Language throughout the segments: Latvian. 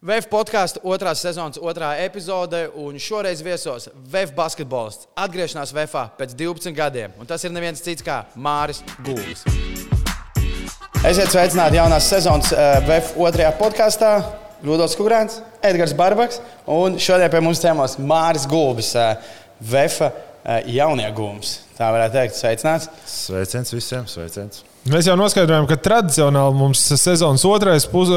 VF podkāstu otrās sezonas otrā epizode, un šoreiz viesos VF basketbolists. Atgriešanās VF pēc 12 gadiem, un tas ir neviens cits kā Māris Gulbis. Esiet sveicināti jaunās sezonas eh, VF otrajā podkāstā. Rudolf Kungrāns, Edgars Barbaks un šodien pie mums ciemos Māris Gulbis, eh, VF eh, jauniegūms. Tā varētu teikt, sveicināts. Sveiciens visiem, sveiciens. Mēs jau noskaidrojām, ka tradicionāli mums sezonas otrais pus,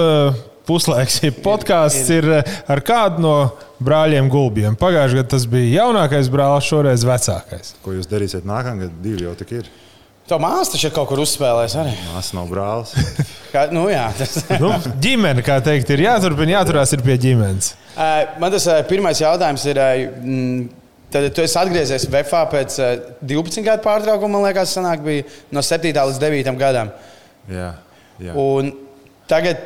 puslaiks, podkāsts ir ar kādu no brāļiem gulbiem. Pagājušajā gadā tas bija jaunākais brālis, šoreiz vecākais. Ko jūs darīsiet nākamgad? Divi jau tik ir. Tā māsa taču ir kaut kur uzspēlējusi arī. Māsa nav brālis. Kā, nu, jā, tas... nu, ģimene, kā teikt, ir jāturpina, jāturās pie ģimenes. Man tas pirmais jautājums ir. Tad tu esi atgriezies VFā pēc 12 gadu pārtraukuma, man liekas, sanāk, bija no 7 līdz 9 gadam. Jā, jā. Un tagad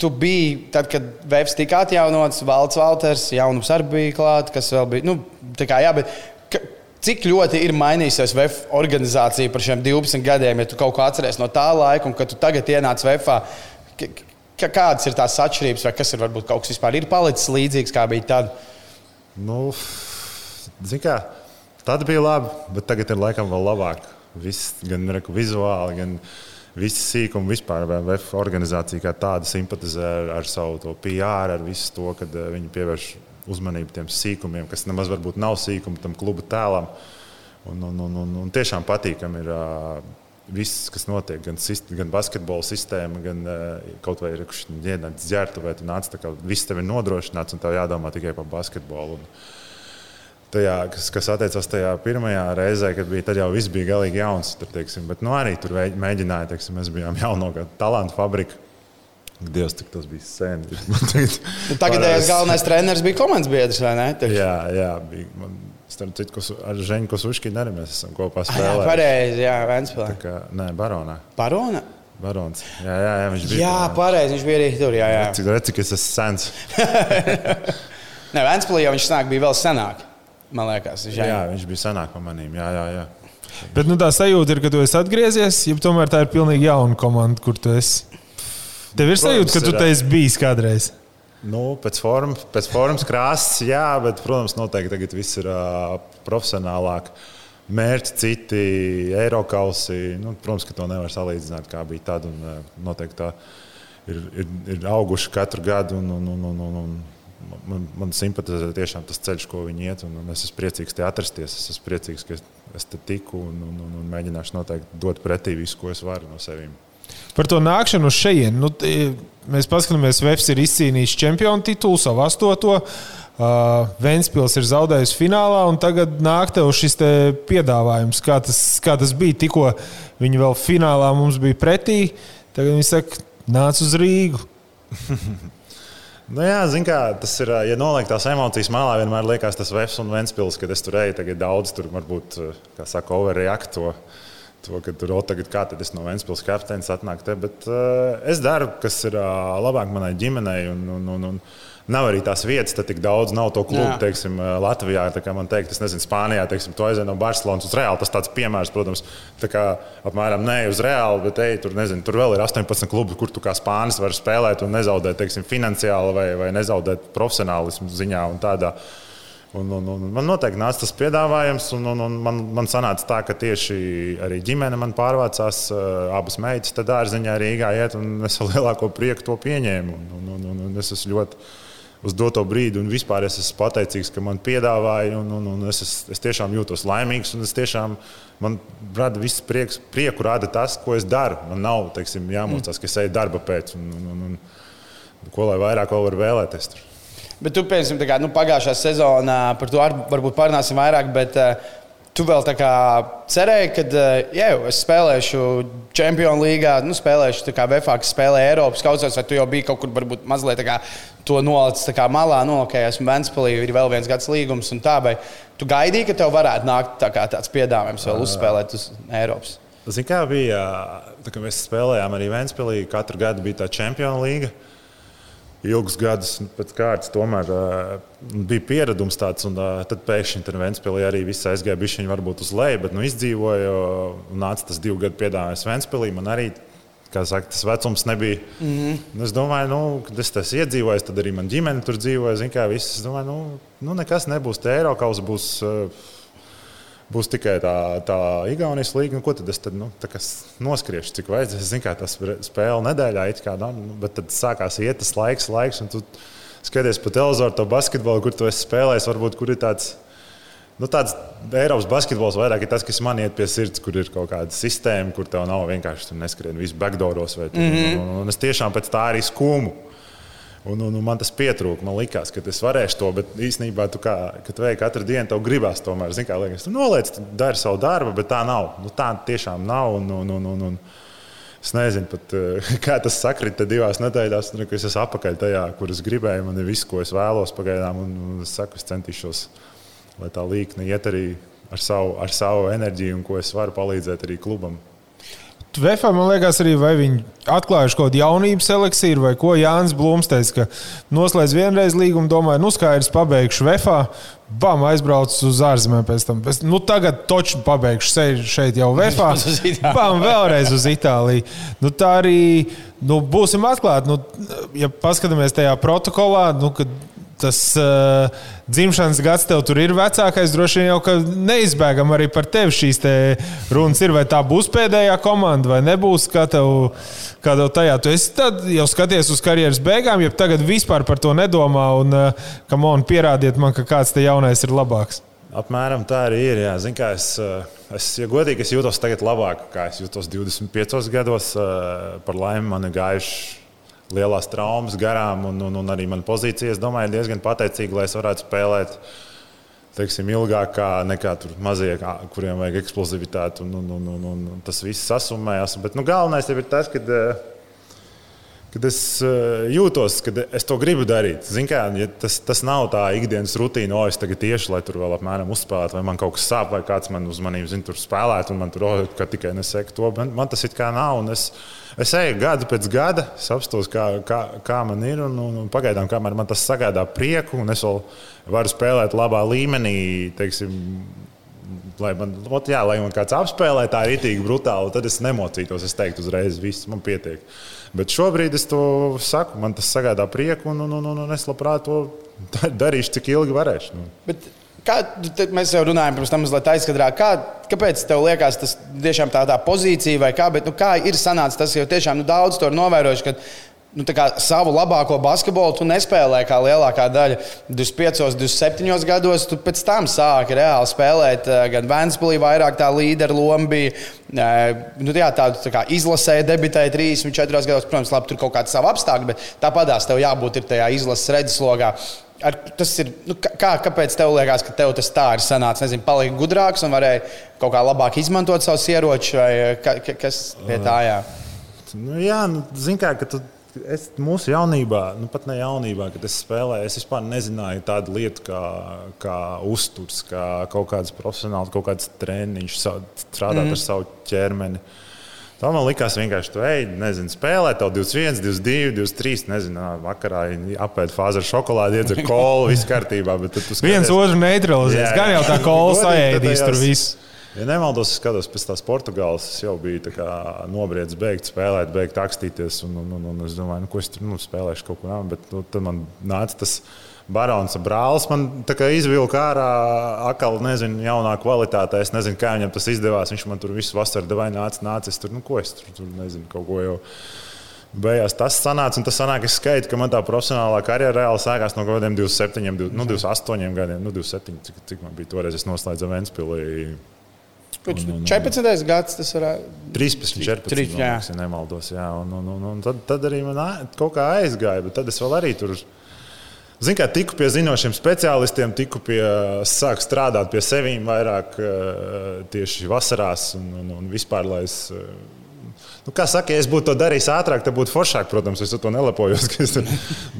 tu biji, tad, kad VFs tika atjaunots, Valds Valters, jaunums arī bija klāts, kas vēl bija. Nu, kā, jā, bet, Cik ļoti ir mainījusies VF organizācija par šiem 12 gadiem, ja tu kaut ko atceries no tā laika, un kad tu tagad ienāc VF? Kādas ir tās atšķirības, vai kas ir varbūt kaut kas vispār ir palicis līdzīgs, kā bija tad? Nu, kā, tad bija labi, bet tagad ir laikam vēl labāk. Viss, gan vizuāli, gan visi sīkumi vispār. VF organizācija kā tāda simpatizē ar, savu PR, ar visu to, kad eh, viņi pievērš uzmanību tiem sīkumiem, kas nemaz varbūt nav sīkumi tam kluba tēlam. Un, un, un, un, un tiešām patīkami ir uh, viss, kas notiek. Gan, sist, gan basketbola sistēma, gan uh, kaut vai ienaidnieks ģērbtuvē. Tu nāc, kā viss tev ir nodrošināts un tev jādomā tikai par basketbolu. Un, tajā, kas, kas attiecās tajā pirmajā reizē, kad bija, tad jau viss bija galīgi jauns. Tur, teiksim, bet nu, arī tur mēģināja, teiksim, mēs bijām jauno talantu fabrika. Dievs, cik tas bija sen. Nu, tagadējais galvenais treneris bija komandas biedrs, vai ne? Tev? Jā, jā, bija. Man, Starp citu, ar Žēnu Kosuškinu arī mēs esam kopā spēlējuši. Jā, pareizi, jā, Vēnspēlē. Kā, nē, Baronā. Barona? Barons. Jā, jā, jā, viņš bija. Jā, pareizi, viņš bija arī tur, jā, jā. Cik, cik es esmu sens. nē, Vēnspēlē jau viņš snāk bija vēl senāk, man liekas. Žēn. Jā, viņš bija senāk par manīm, jā, jā, jā. Bet nu, tā sajūta ir, ka tu esi atgriezies, ja tomēr tā ir pilnīgi jauna komanda, kur tu esi. Tev ir sajūta, ka tu te esi bijis kādreiz. Nu, pēc, formas, pēc formas krāsas, jā, bet, protams, noteikti tagad viss ir uh, profesionālāk. Mērķi citi, Eiropausi. Nu, protams, ka to nevar salīdzināt, kā bija tad. Un, uh, noteikti tā ir, ir, ir auguši katru gadu. Un, un, un, un, un, man, man simpatizē tiešām tas ceļš, ko viņi iet. Un, un es esmu priecīgs te atrasties. Es esmu priecīgs, ka es, es te tiku un, un, un, un mēģināšu noteikti dot pretī visu, ko es varu no sevis. Par to nākšanu šejienu. Nu, mēs paskatāmies, Vēfs ir izcīnījis čempionu titulu, savu astoto. Uh, Vēnspils ir zaudējis finālā, un tagad nāk tev šis te piedāvājums, kā tas, kā tas bija. Tikko viņi vēl finālā mums bija pretī, tagad viņi saka, nāc uz Rīgu. Nu jā, zin kā, tas ir, ja noliek tās emocijas malā, vienmēr liekas tas Vēfs un Vēnspils, kad es tur eju, tagad daudz tur varbūt, kā saka, overreact to to, ka tur jau tagad kā tad es no Vēncpils kapteinis atnāku te, bet uh, es daru, kas ir uh, labāk manai ģimenei. Un, un, un, un, Nav arī tās vietas, tad tik daudz nav to klubu, Jā. teiksim, Latvijā. Tā kā man teikt, es nezinu, Spānijā, teiksim, to aizēju no Barcelonas uz Reāli. Tas tāds piemērs, protams, tā kā apmēram ne uz Reāli, bet ej, tur, nezinu, tur vēl ir 18 klubi, kur tu kā spānis vari spēlēt un nezaudēt, teiksim, finansiāli vai, vai nezaudēt profesionālismu ziņā un tādā. Un, un, un man noteikti nāca tas piedāvājums, un, un, un man, man sanāca tā, ka tieši arī ģimene man pārvācās, uh, abas meitas dārziņā Rīgā iet, un es ar lielāko prieku to pieņēmu. Un, un, un, un es esmu ļoti uz doto brīdi, vispār es esmu pateicīgs, ka man piedāvāja, un, un, un es, es, tiešām jūtos laimīgs, es tiešām man rada viss prieks, prieku rada tas, ko es daru. Man nav, teiksim, jāmocās, ka es eju darba pēc, un, un, un, un ko lai vairāk vēl var vēlēties. Tur. Bet tu, piemēram, kā, nu, pagājušā sezonā par to ar, varbūt parunāsim vairāk. Bet, uh, Tu vēl tā kā cerēji, ka uh, jā, es spēlēšu Champions League, nu, spēlēšu tā kā VFX, spēlēju Eiropas kausos, vai tu jau biji kaut kur varbūt mazliet kā, to nolicis malā, no nu, ok, esmu Vēnspēlī, ir vēl viens gads līgums un tā, vai tu gaidīji, ka tev varētu nākt tā kā, tāds piedāvājums vēl uzspēlēt uz Eiropas? Zini, kā bija, tā, kad mēs spēlējām arī Vēnspēlī, katru gadu bija tā Champions League ilgus gadus pēc kārtas tomēr uh, bija pieredums tāds, un uh, tad pēkšņi tur Vēnspēlī arī viss aizgāja bišķiņi varbūt uz leju, bet nu, izdzīvoja, un nāca tas divu gadu piedāvājums Vēnspēlī. Man arī kā saka, tas vecums nebija. Mm -hmm. Es domāju, nu, kad es tas iedzīvoju, tad arī man ģimene tur dzīvoja. Zin, kā, viss, es domāju, nu, nu nekas nebūs. Te Eiropas būs. Uh, būs tikai tā, tā Igaunijas līnija. Nu, ko tad es tad, nu, noskriešu, cik vajadzēs? Es zinu, kā tas spēle nedēļā, kā, nu, bet tad sākās iet tas laiks, laiks un tu skaties pa televizoru to basketbolu, kur tu esi spēlējis, varbūt kur ir tāds Nu, tāds Eiropas basketbols vairāk ir tas, kas man iet pie sirds, kur ir kaut kāda sistēma, kur tev nav vienkārši neskrien visu backdooros. Vai, mm -hmm. un, un, es tiešām pēc tā arī skūmu. Un, un, un man tas pietrūka. Man liekas, ka es varēšu to, bet īstenībā, tu kā, kad veiki katru dienu, tev gribās tomēr, zini, kā liekas, tu noliec, tu dari savu darbu, bet tā nav. Nu, tā tiešām nav. Un, un, un, un, un, Es nezinu, pat, kā tas sakrita divās nedēļās, kad es esmu apakaļ tajā, kur es gribēju. Man ir viss, ko es vēlos pagaidām, un, un es saku, es centīšos lai tā līkne iet arī ar savu, ar savu enerģiju un ko es varu palīdzēt arī klubam. Vēfā, man liekas, arī viņi atklājuši kaut kādu jaunības eliksīru, vai ko Jānis Blūms teica, ka noslēdz vienreiz līgumu, domāju, nu skaidrs, pabeigšu Vēfā, bam, aizbraucu uz ārzemēm pēc tam. Pēc, nu, tagad toču pabeigšu šeit jau Vēfā, bam, vēlreiz uz Itāliju. Nu, tā arī nu, būsim atklāti. Nu, ja paskatāmies tajā protokolā, nu, kad tas uh, dzimšanas gads tev tur ir vecākais. Droši vien jau ka neizbēgam arī par tevi šīs te runas ir. Vai tā būs pēdējā komanda, vai nebūs? Kā tev, kā tev tajā? Tu jau skaties uz karjeras beigām, ja tagad vispār par to nedomā un uh, kam on pierādiet man, ka kāds te jaunais ir labāks. Apmēram tā arī ir. Jā. Zin, es, uh, es, ja godīgi, es jūtos tagad labāk, kā es jūtos 25 gados. Par laimi man ir gājuši lielās traumas garām, un, un, un arī mana pozīcija, es domāju, ir diezgan pateicīga, lai es varētu spēlēt teiksim, ilgāk nekā mazie, kuriem vajag eksplozivitāti. Un, un, un, un, un tas viss sasumējās. Bet nu, galvenais ir tas, ka kad es uh, jūtos, ka es to gribu darīt. Kā, ja tas, tas nav tā ikdienas rutīna, o, es tagad tieši, lai tur vēl apmēram uzspēlētu, vai man kaut kas sāp, vai kāds man uzmanību zina, tur spēlēt, un man tur oh, tikai nesaka to. Man, man tas it kā nav. Es, es eju gadu pēc gada, apstos, kā, kā, kā man ir, un, un, un pagaidām, kamēr man tas sagādā prieku, un es vēl varu spēlēt labā līmenī, teiksim, lai man, ot, jā, lai man kāds apspēlē, tā ir itīgi brutāli, tad es nemocītos. Es teiktu, uzreiz viss man pietiek. Bet šobrīd es to saku, man tas sagādā prieku, un, un, un, un es labprāt to darīšu, cik ilgi varēšu. Nu. Bet... Kā, mēs jau runājam par to mazliet aizkadrā. Kā, kāpēc tev liekas, tas tiešām tā, tā pozīcija vai kā, bet, nu, kā ir sanācis tas, jo tiešām nu, daudz to ir novērojuši, ka nu, savu labāko basketbolu tu nespēlēji kā lielākā daļa. 25, 27 gados tu pēc tam sāki reāli spēlēt. Eh, gan Vēnspēlī vairāk tā līdera loma bija. Eh, nu, jā, tādu tā kā izlasēja, debitēja 34 gados. Protams, labi, tur kaut kāda sava apstākļa, bet tāpatās tev jābūt tajā izlases redzeslogā. Ar, tas ir, nu, kā, kāpēc tev liekas, ka tev tas tā ir sanācis? Nezinu, palika gudrāks un varēja kaut kā labāk izmantot savus ieročus, vai eh, ka, kas pie tā jā? Nu, jā, nu, zin kā, ka tu Es mūsu jaunībā, nu pat ne jaunībā, kad es spēlēju, es vispār nezināju tādu lietu kā, kā uzturs, kā kaut kāds profesionāls, kaut kāds treniņš, strādāt mm. ar savu ķermeni. Tā man likās vienkārši, tu ej, nezinu, spēlē, tev 21, 22, 23, nezinu, vakarā apēd fāzi ar šokolādi, iedzer kolu, viss kārtībā. Viens otru neutralizēs, gan jau tā kola saēdīs tur viss. Ja nemaldos, es skatos pēc tās Portugāles, es jau biju nobriedzis, beigt spēlēt, beigt akstīties. Un, un, un, un es domāju, nu, ko es tur nu, spēlēšu kaut ko tādu. Bet nu, tad man nāca tas barons brālis. Man izvilka ārā atkal, nezinu, jaunā kvalitātē. Es nezinu, kā viņam tas izdevās. Viņš man tur visu vasaru devai nāca, nāca. Es tur, nu, ko es tur, tur nezinu, kaut ko jau. Beigās tas sanāca, tas sanāk, es skaitu, ka man tā profesionālā karjera reāli sākās no kaut kādiem 27, 20, nu, 28 gadiem. Nu, 27, cik, cik man bija toreiz, es noslēdzu Ventspīlī Kurš un, un, 14. gads tas varētu būt? 13, 14. 13, jā. ja nemaldos. Jā, un, un, un, un tad, tad arī man kaut kā aizgāja, bet tad es vēl arī tur. Zinu, kā tiku pie zinošiem speciālistiem, tiku pie, sāku strādāt pie sevis vairāk tieši vasarās un, un, un vispār, lai es Nu, kā saka, ja es būtu to darījis ātrāk, tad būtu foršāk. Protams, es to nelepojos. Tur,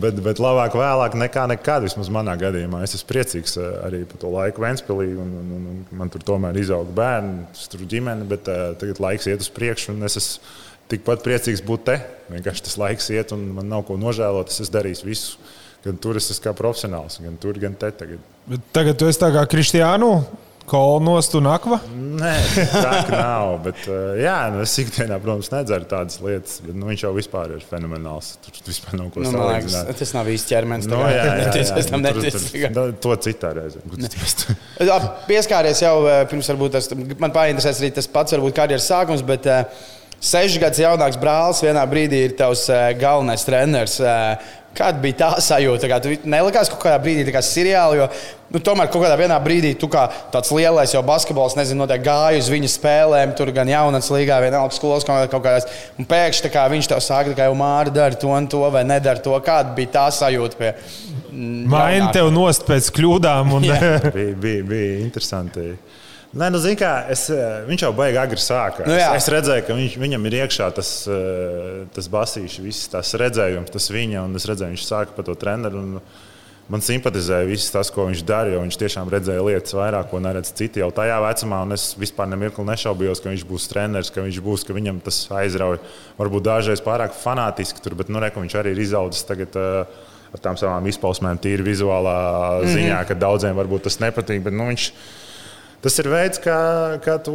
bet, bet labāk vēlāk nekā nekad, vismaz manā gadījumā. Es esmu priecīgs eh, arī par to laiku Vēnspīlī. Un, un, un, un man tur tomēr izauga bērni, tur ģimene, bet uh, tagad laiks iet uz priekšu. Es esmu tikpat priecīgs būt te. Vienkārši tas laiks iet, un man nav ko nožēlot. Es darījis visu. Gan tur es esmu kā profesionāls, gan tur, gan te. Tagad, bet tagad tu esi tā kā Kristiānu kolnos un akva? Nē, tā nav. Bet, uh, jā, nu, es ikdienā, protams, nedzeru tādas lietas, bet nu, viņš jau vispār ir fenomenāls. Tur vispār nav ko Nu, salīdzināt. tas nav īsti ķermenis. Nu, jā, jā, jā, Es tam Nu, tur- neticu. tur- da- To citā reizē. Jā, Pieskāries jau eh, pirms, varbūt tas man painteresēs arī tas pats, varbūt karjeras sākums, bet uh, sešu gadus jaunāks brālis vienā brīdī ir tavs galvenais treneris. Uh, Kāda bija tā sajūta? Kā tu nelikās kaut kādā brīdī, kā seriāli, jo nu, tomēr kaut kādā vienā brīdī tu kā tāds lielais jau basketbols, nezinu, noteikti gāja uz viņa spēlēm, tur gan jaunatnes līgā, vienalga skolas kaut kaut kādās. Un pēkšņi tā kā viņš tev saka, ka jau Māra dara to un to vai nedara to. Kāda bija tā sajūta pie mm, Maini tev nost pēc kļūdām. Un, bija, bija, bija interesanti. Nē, nu, zini, kā, es, eh, viņš jau baigi agri sāka. Nu, es, jā. es redzēju, ka viņš, viņam ir iekšā tas, eh, tas basīšs, viss tas redzējums, tas viņa, un es redzēju, viņš sāka par to treneru. un Man simpatizēja viss tas, ko viņš darīja, viņš tiešām redzēja lietas vairāk, ko neredz citi jau tajā vecumā. Es vispār nemirkli nešaubījos, ka viņš būs treneris, ka viņš būs, ka viņam tas aizrauja. Varbūt dažreiz pārāk fanātiski, tur, bet nu, re, viņš arī ir izaudzis tagad. Uh, ar tām savām izpausmēm, tīri vizuālā ziņā, ka daudziem varbūt tas nepatīk. Bet, nu, viņš, tas ir veids, kā, kā tu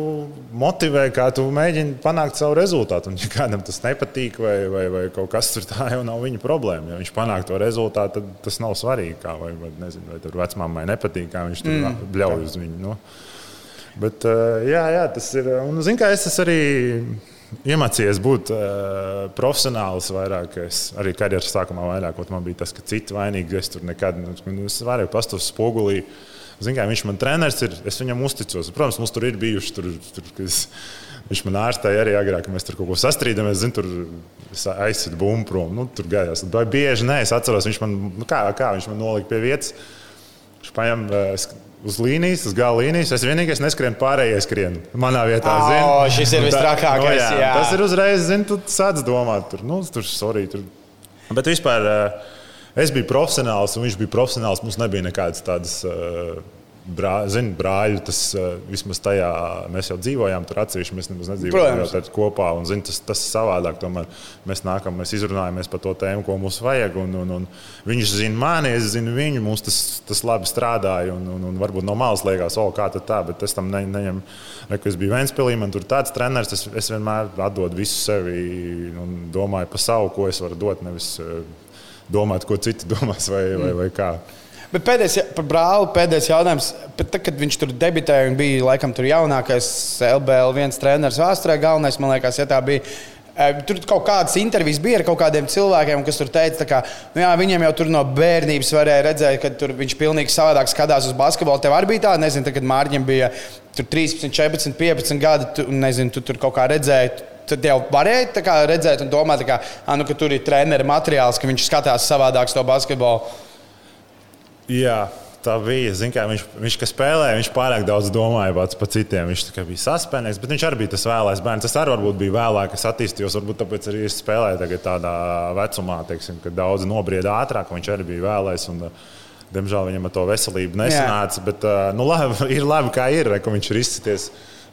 motivē, kā tu mēģini panākt savu rezultātu. Un, ja kādam tas nepatīk, vai, vai, vai kaut kas tur tā jau nav viņa problēma. Ja viņš panāk to rezultātu, tad tas nav svarīgi. Kā, vai, vai, nezinu, vai tur vecmāmai nepatīk, kā viņš tur mm. bļauj uz viņu. Nu. Bet, eh, jā, jā, tas ir. Un, zin, kā, es arī iemācījies būt uh, profesionāls vairāk. Es arī karjeras sākumā vairāk, man bija tas, ka citi vainīgi. Es tur nekad, nu, es vairāk pastos spogulī. Zin, kā, viņš man treneris ir, es viņam uzticos. Protams, mums tur ir bijuši. Tur, tur, kas, viņš man ārstēja arī agrāk, kad mēs tur kaut ko sastrīdamies. Zin, tur aizsita bumbu prom. Nu, tur gājās. Vai bieži nē, es atceros, viņš man, nu, kā, kā viņš man nolika pie vietas. Viņš paņem uh, uz līnijas, uz gala līnijas. Es vienīgais neskrienu, pārējais skrienu. Manā vietā, zinu. šis ir vistrakākais, Nu, jā. Tas ir uzreiz, zinu, tu sāc domāt, tur, nu, tur, sorry. Tur. Bet vispār uh, es biju profesionāls, un viņš bija profesionāls. Mums nebija nekādas tādas. Uh, Brā, zinu, brāļi, tas uh, vismaz tajā mēs jau dzīvojām, tur atsevišķi mēs nemaz nedzīvojām kopā. Un, zinu, tas, tas ir savādāk. Tomēr mēs nākam, mēs izrunājamies par to tēmu, ko mums vajag. Un, un, un viņš zina mani, es zinu viņu. Mums tas, tas labi strādāja. Un, un, un varbūt no malas liekas, o, kā tā, bet es tam ne, neņemu. Es biju Vēnspīlī, man tur tāds treneris, es, es vienmēr atdodu visu sevi un domāju par savu, ko es varu dot. Nevis eh, domāt, ko citi domās vai, vai, vai kā. Bet pēdējais, ja- par brāli pēdējais jautājums. Tad, kad viņš tur debitēja un bija laikam tur jaunākais LBL viens treneris vēsturē, galvenais, man liekas, ja tā bija. eh, Tur kaut kādas intervijas bija ar kaut kādiem cilvēkiem, kas tur teica, kā, nu jā, viņiem jau tur no bērnības varēja redzēt, ka viņš pilnīgi savādāk skatās uz basketbolu. Tev arī bija tā, nezinu, kad Mārķim bija tur 13, 14, 15 gadi, tu, nezinu, tu tur kaut kā redzēji. Tad jau varēja kā redzēt un domāt, ka, ah, nu, ka tur ir treneru materiāls, ka viņš skatās savādāk to basketbolu. Jā, tā bija. Zin, kā, viņš, viņš kas spēlēja, viņš pārāk daudz domāja pats par citiem. Viņš kā bija saspēlējis, bet viņš arī bija tas vēlais bērns. Tas arī varbūt bija vēlāk, es attīstījos. Varbūt tāpēc arī es spēlēju tādā vecumā, teiksim, kad daudz nobrieda ātrāk. Viņš arī bija vēlais. Un, Diemžēl viņam ar to veselību nesanāca. Jā. Bet nu, labi, ir labi, kā ir, ka viņš ir izsities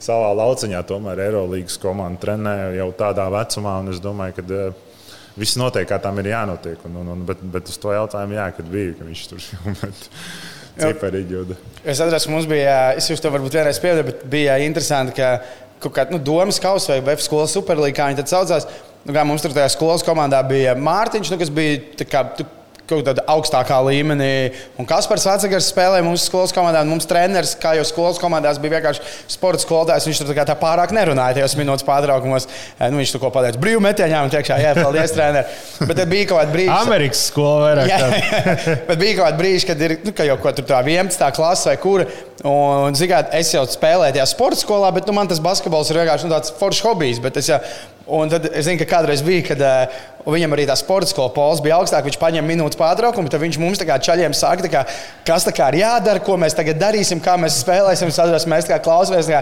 savā lauciņā. Tomēr Eirolandes komanda trenē jau tādā vecumā. Es domāju, ka uh, viss notiek, kā tam ir jānotiek. Un, un, un, bet, bet uz to jautājumu, jā, kad bija, ka viņš tur filmēt. Ciparīgi jūda. Es atceros, mums bija, es jūs to varbūt vienreiz piedevu, bet bija interesanti, ka kaut kāda nu, domas kausa vai VF skolas superlīga, kā viņi tad saucās. Nu, kā mums tur tajā skolas komandā bija Mārtiņš, nu, kas bija kā. Tu, kaut kādā augstākā līmenī. Un Kaspars Vecagars spēlēja mūsu skolas komandā. Mums treneris, kā jau skolas komandās, bija vienkārši sporta skolotājs. Viņš tur tā, tā pārāk nerunāja tajos minūtes pārtraukumos. Eh, Nu, viņš tur ko pateica brīvā metienā un teica, jā, paldies, trener. Bet tad bija kaut kāda brīža. Amerikas skola vairāk. Jā, jā. bet bija kaut kāda brīža, kad ir nu, ka jau kaut kur tā 11. klase vai kura. Un, mērā, es jau spēlēju tajā sporta skolā, bet nu, man tas basketbols ir vienkārši nu, tāds foršs hobijs. bet Es, jau, un tad es zinu, ka kādreiz bija, kad uh, viņam arī tā sporta skola pols bija augstāk, viņš paņem minūtes pārtraukumu, tad viņš mums kā čaļiem saka, kā, kas tā kā ir jādara, ko mēs tagad darīsim, kā mēs spēlēsim. Atceros, mēs kā klausāmies.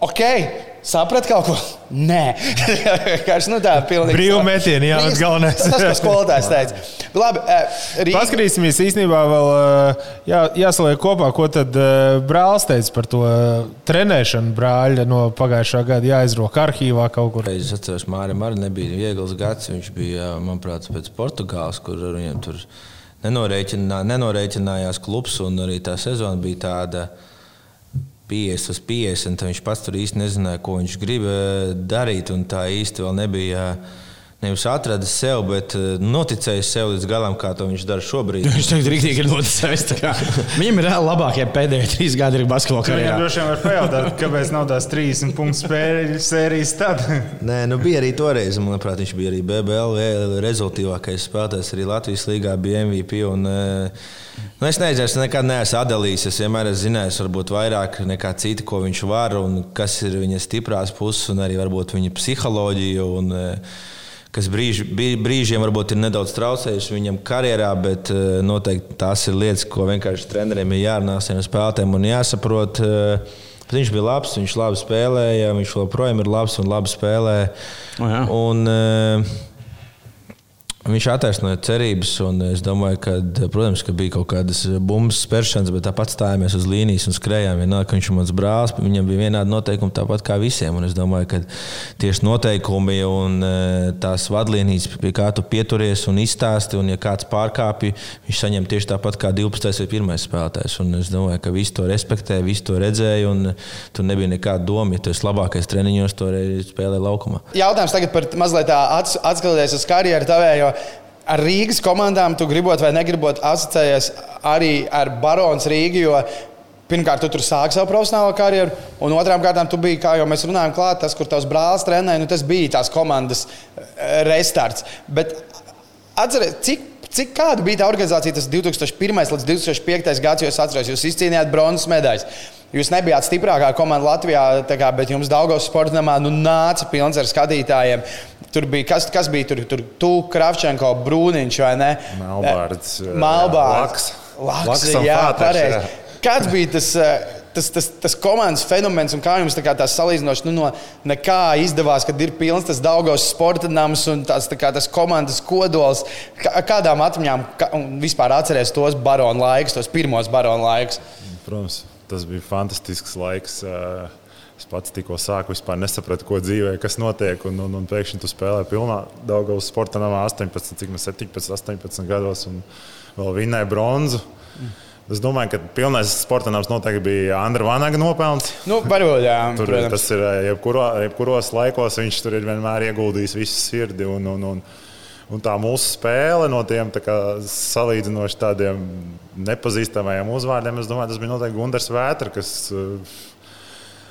Ok, saprat kaut ko? Nē, vienkārši nu, tā ir pilnīgi. Brīvu metienu, jā, bet galvenais. Tas, ko skolotājs teica. Labi, eh, Rīga- Paskatīsimies īstenībā vēl eh, jā, jāsaliek kopā, ko tad eh, brālis teica par to trenēšanu brāļa no pagājušā gada jāizroka arhīvā kaut kur. Es atceros, Mārim arī nebija viegls gads. Viņš bija, manuprāt, pēc Portugāles, kur ar viņiem tur nenorēķinā, nenorēķinājās klubs, un arī tā sezona bija tāda 50 uz 50. Viņš pats tur īsti nezināja, ko viņš grib eh, darīt. Tā īsti vēl nebija. Nevis atradis sev, bet eh, noticējis sev līdz galam, kā to viņš dara šobrīd. Viņš tagad rīktīgi ir noticējis. Viņam ir reāli labākie pēdējie trīs gadi basketbola Viņam karjerā. droši vien var pajautāt, kāpēc nav tās 30 punktu spēļu sērijas tad. Nē, nu bija arī toreiz. Manuprāt, viņš bija arī BBL rezultātīvākais spēlētājs. Arī Latvijas līgā bija MVP. Un, eh, nu, es nezinu, es nekad neesmu atdalījis. Es vienmēr esmu zinājis, varbūt vairāk nekā citi, ko viņš var un kas ir viņa stiprās puses, un arī varbūt viņa psiholoģija. Un, eh, Kas brīž, brī- brīžiem varbūt ir nedaudz traucējuši viņam karjerā, bet eh, noteikti tās ir lietas, ko vienkārši treneriem ir jārunā ar spēlētājiem un jāsaprot. eh, Bet viņš bija labs, viņš labi spēlēja, viņš joprojām ir labs un labi spēlē. O, jā. Un, eh, Viņš attaisnoja cerības, un es domāju, ka, protams, ka bija kaut kādas bumbas spēršanas, bet tāpat stājāmies uz līnijas un skrējām. Vienalga, ka viņš ir mans brālis, viņam bija vienādi noteikumi, tāpat kā visiem. Un es domāju, ka tieši noteikumi un eh, tās vadlīnijas, pie kā tu pieturies un izstāsti, un ja kāds pārkāpj, viņš saņem tieši tāpat kā 12. vai 1. spēlētājs. Un es domāju, ka visi to respektē, visi to redzēja, un tur nebija nekāda doma. Ja tu esi labākais treniņos, to arī spēlē laukumā. Jautājums tagad par mazliet tā ats- atskatoties uz karjeru tavējo. Ar Rīgas komandām tu gribot vai negribot asociēties arī ar Barons Rīgu, jo pirmkārt, tu tur sāki savu profesionālo karjeru, un otrām kārtām, tu biji, kā jau mēs runājam, klāt, tas, kur tavs brālis trenēja, nu, tas bija tās komandas eh, restarts. Bet atcerieties, cik, cik kāda bija tā organizācija, tas 2001. līdz 2005. gads, jo es atceros, jūs izcīnījāt bronzas medaļas. Jūs nebijāt stiprākā komanda Latvijā, kā, bet jums Daugos sporta namā nu, nāca pilns ar skatītājiem. Tur bija kas, kas bija tur, tur tu, Kravčenko, Brūniņš vai ne? Melbārds, Malbārds. Laks. Laks, Laks jā, pareizi. Kāds bija tas, eh, tas, tas, tas komandas fenomens un kā jums tā tās salīdzinoši nu, no nekā izdevās, kad ir pilns tas Daugos sporta nams un tās, tā kā, tas komandas kodols? Kā, kādām atmiņām kā, vispār atceries tos baronu laikus, tos pirmos baronu laikus? Protams, tas bija fantastisks laiks. Es pats tikko sāku, vispār nesapratu, ko dzīvē, kas notiek. Un, un, un pēkšņi tu spēlē pilnā Daugavas sporta namā 18, cik mēs 17, 18 gados un vēl vinnēja bronzu. Es domāju, ka pilnais sporta nams noteikti bija Andra Vanaga nopelns. Nu, varbūt, jā, Tur protams. tas ir eh, jebkuro, jebkuros laikos, viņš tur ir vienmēr ieguldījis visu sirdi. Un, un, un, un tā mūsu spēle no tiem tā kā salīdzinoši tādiem nepazīstamajiem uzvārdiem, es domāju, tas bija noteikti Gunārs Vētra. Kas, eh,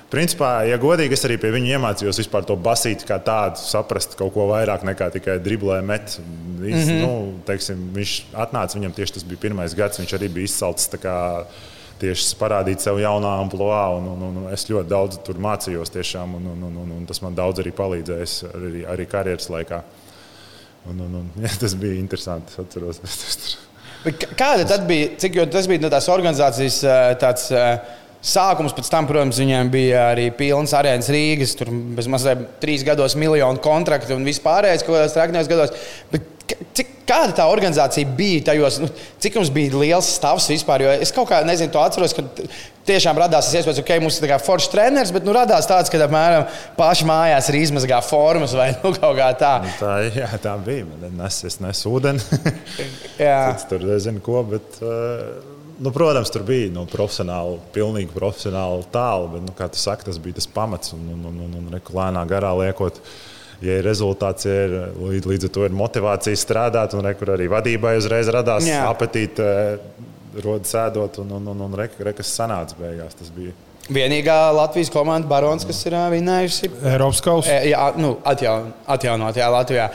Principā, ja godīgi, es arī pie viņa iemācījos vispār to basīt, kā tādu, saprast kaut ko vairāk nekā tikai driblē, met. Viņš, mm -hmm. nu, teiksim, viņš atnāca, viņam tieši tas bija pirmais gads, viņš arī bija kā, tieši parādīt sev jaunā amplitūnā. Un, un, un, es ļoti daudz tur mācījos tiešām, un, un, un, un, un tas man daudz arī palīdzējis arī, arī karjeras laikā. Un, un, un, ja, tas bija interesanti. Es atceros, tas tur. Kāda tad bija, cik tas bija no tās organizācijas eh, tāds eh, sākums, pēc tam, protams, viņiem bija arī pilns arēnas Rīgas, tur mazliet trīs gados miljonu kontraktu un vispārējais kaut kādos trakņos gados. Bet cik, kāda tā organizācija bija tajos, nu, cik jums bija liels stāvs vispār? Jo es kaut kā nezinu, to atceros, ka tiešām radās tas iespējas, ka okay, mums ir foršs treneris, bet nu, radās tāds, ka apmēram paši mājās ir izmazgā formas vai nu, kaut kā tā. Tā, jā, tā bija. Man nes, es nesu ūdeni. Cits tur nezinu, ko. Bet, eh, nu, protams, tur bija nu, profesionāli, pilnīgi profesionāli tālu. Bet, nu, kā tu saki, tas bija tas pamats. Un, un, un, un, un reku lēnā garā liekot, ja ir rezultāts, ja ir, līdz, līdz ar to ir motivācija strādāt, un rekur arī vadībai uzreiz radās Jā. apetīte, rodas ēdot, un, un, un, un reku, re, kas sanāca beigās. Tas bija. Vienīgā Latvijas komanda Barons, kas ir vinnējusi Eiropas kausa. E, Jā, nu, atjaun, atjaunot, jā, Latvijā.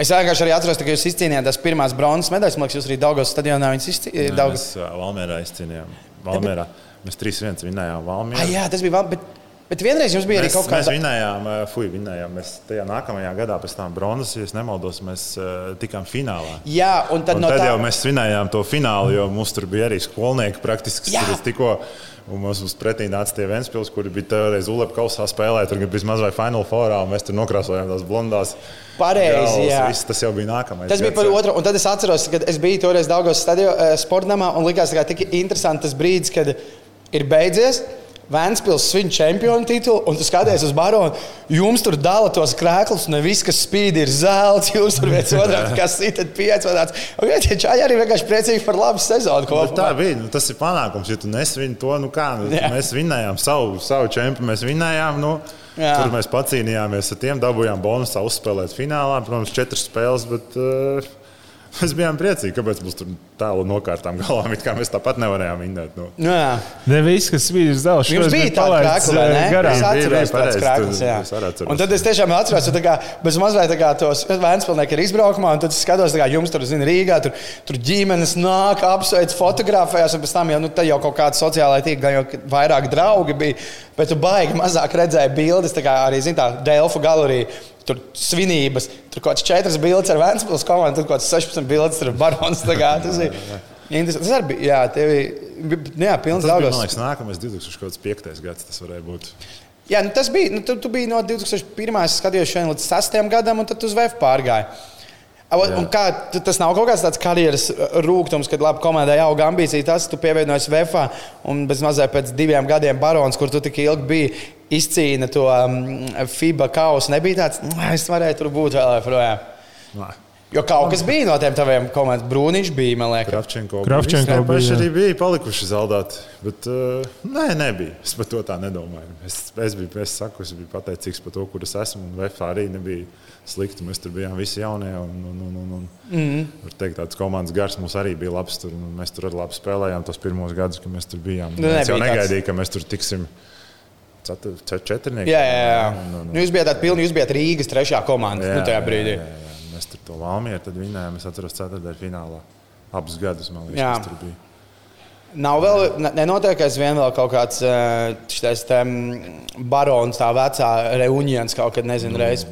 Es vienkārši arī atceros, ka jūs izcīnījāt tās pirmās bronzas medaļas. Man liekas, jūs arī Daugos stadionā viņas izcīnījāt. Mēs ā, Valmērā izcīnījām. Valmērā. Mēs 3-1 vinnējām Valmērā. Ah, jā, tas bija. val- Bet, bet vienreiz jums bija arī Mēs, kaut mēs kāda. vinējām, eh, fuj, vinējām. Mēs tajā nākamajā gadā, pēc tam bronzas, ja nemaldos, mēs uh, tikām finālā. Jā, un tad Un no tad tā. jau mēs svinējām to finālu, jo mums tur bija arī skolnieki praktiski. Es tikko, un mums uz pretī nāca tie Ventspils, kuri bija toreiz Ulepa kausā spēlē. Tur bija maz vai Final Fourā, un mēs tur nokrāsojām tās blondās. Pareizi, jā. viss, tas jau bija nākamais. Tas bija par otru, un tad es atceros, ka es biju toreiz Daugos stadionā, sportamā, un likās, ka tik interesanti tas brīdis, kad ir beidzies. Vēnspils svin čempionu titulu, un tu skaties uz baronu. Jums tur dala tos krēklus, un viss, kas spīd, ir zelts. Jūs tur viens otrā kas sitat piecodāts. Un ja tie čaļi arī vienkārši priecīgi par labu sezonu. Tā bija. Nu, tas ir panākums. Ja tu nesvini to, nu kā nu, Jā. mēs vinnējām savu, savu čempionu, mēs vinnējām. Nu, Jā. tur mēs pacīnījāmies ar tiem, dabūjām bonusā uzspēlēt finālā. Protams, četras spēles. Bet, uh, Mēs bijām priecīgi, kāpēc mums tur tālu nokārtām galvām. it kā Mēs tāpat nevarējām vinnēt. Nu. Nu, jā. Ne viss, kas spīd, ir zelts. Jums bija tāda krāsa, vai ne? Garām. Es Bija, bija, atceros krāsas, tu- jā. es atceros. Un tad es tiešām atceros, ka tā kā bez mazliet tā kā tos Vēnspilnieki ir izbraukumā, un tad es skatos, tā kā jums tur, zina, Rīgā, tur, tur ģimenes nāk, apsveic, fotografējas, un pēc tam jau, nu, jau kaut kāda sociālai tīkla, gan jau vairāk draugi bija, bet tu baigi mazāk redzēji bildes, tā kā arī, zina, tā Delfu galerija. Tur svinības, tur kaut kāds četras bildes ar Vēnspils komandu, tur kaut kāds 16 bildes ar Barons. interesanti. Tas arī bija, jā, tev bija, pilns daudzos. man liekas, nākamais 2005. gads. Tas varēja būt. Jā, nu tas bija. Nu, tu, tu biji no 2001. skaties šodien līdz 6. gadam, un tad uz VF pārgāji. Kā, tas nav kaut kāds tāds karjeras rūkums, kad labi komandai auga ambīcija. Tas tu pievienojies VF un bez mazliet pēc diviem gadiem barons, kur tu tik ilgi biji, izcīna to um, FIBA kausu. Nebija tāds, "Nu, es varēju tur būt vēl joprojām. Jo kaut kas bija no tiem taviem komandām. Brūniņš bija, man liekas. Kravčenko, Kravčenko bija. Paši jā. arī bija palikuši zeltāti. Bet uh, nē, nebija. Es par to tā nedomāju. Es, es biju, es saku, es biju pateicīgs par to, kur es esmu. Un VF arī nebija slikti. Mēs tur bijām visi jaunie. Un, un, un, un, un, mm. Var teikt, tāds komandas gars mums arī bija labs. Tur, mēs tur arī labi spēlējām tos pirmos gadus, kad mēs tur bijām. Nu, es jau nebija tāds- negaidīju, ka mēs tur tiksim. cetur- ce- Četrnieki. Jā, jā, jā. Un, un, un, Nu, jūs bijat tādi pilni, jūs bijat Rīgas trešā komanda nu, tajā brīdī. Jā, jā, jā. Mēs tur to Valmieru tad vinējām. Es atceros, ceturtajā finālā. Abus gadus man liekas, Jā. tas tur bija. Nav vēl, ne- nenotiek aizvien vēl kaut kāds eh, šis mm, barons, tā vecā reunions kaut kad, nezinu, reiz.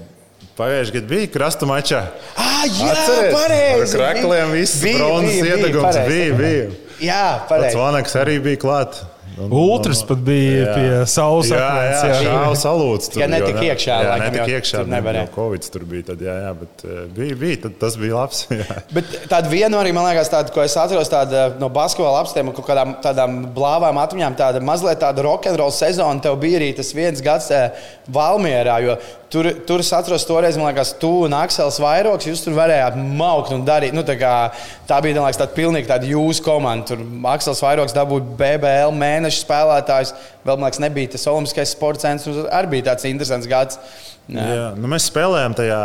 Pagājušajā gadā bija krasta mačā. Ah, jā, Atceries? pareizi! Ar krakliem viss Bija, bronzas bija, bija, iedegums pareizi. bija. bija. Jā, pareizi. Vanaks arī bija klāt. Ultras pat bija Jā. pie saules Jā, jā, akmens, jā. šāva salūts. Ja netika iekšā, jā, laikam netika jau iekšā. tur Tur nevarēja. Covid tur bija, tad, jā, jā, bet eh, bija, bija tad, tas bija labs. jā. Bet tāda viena arī, man liekas, tāda, ko es atceros tāda, no basketbola apstiem kaut kādām tādām blāvām atmiņām, tāda mazliet tāda rokenrola sezona. Tev bija arī tas viens gads eh, Valmierā, jo tur, tur es atceros toreiz, man liekas, tu un Aksels Vairoks, jūs tur varējāt maukt un darīt. Nu, tā, kā, tā bija, liekas, tāda pilnīgi tāda jūsu komanda. Tur Aksels Vairoks dabūja BBL mēneša spēlētājs. Vēl, man liekas, nebija tas Olimpiskais sports centrs. Arī bija tāds interesants gads. Jā. Jā, nu mēs spēlējām tajā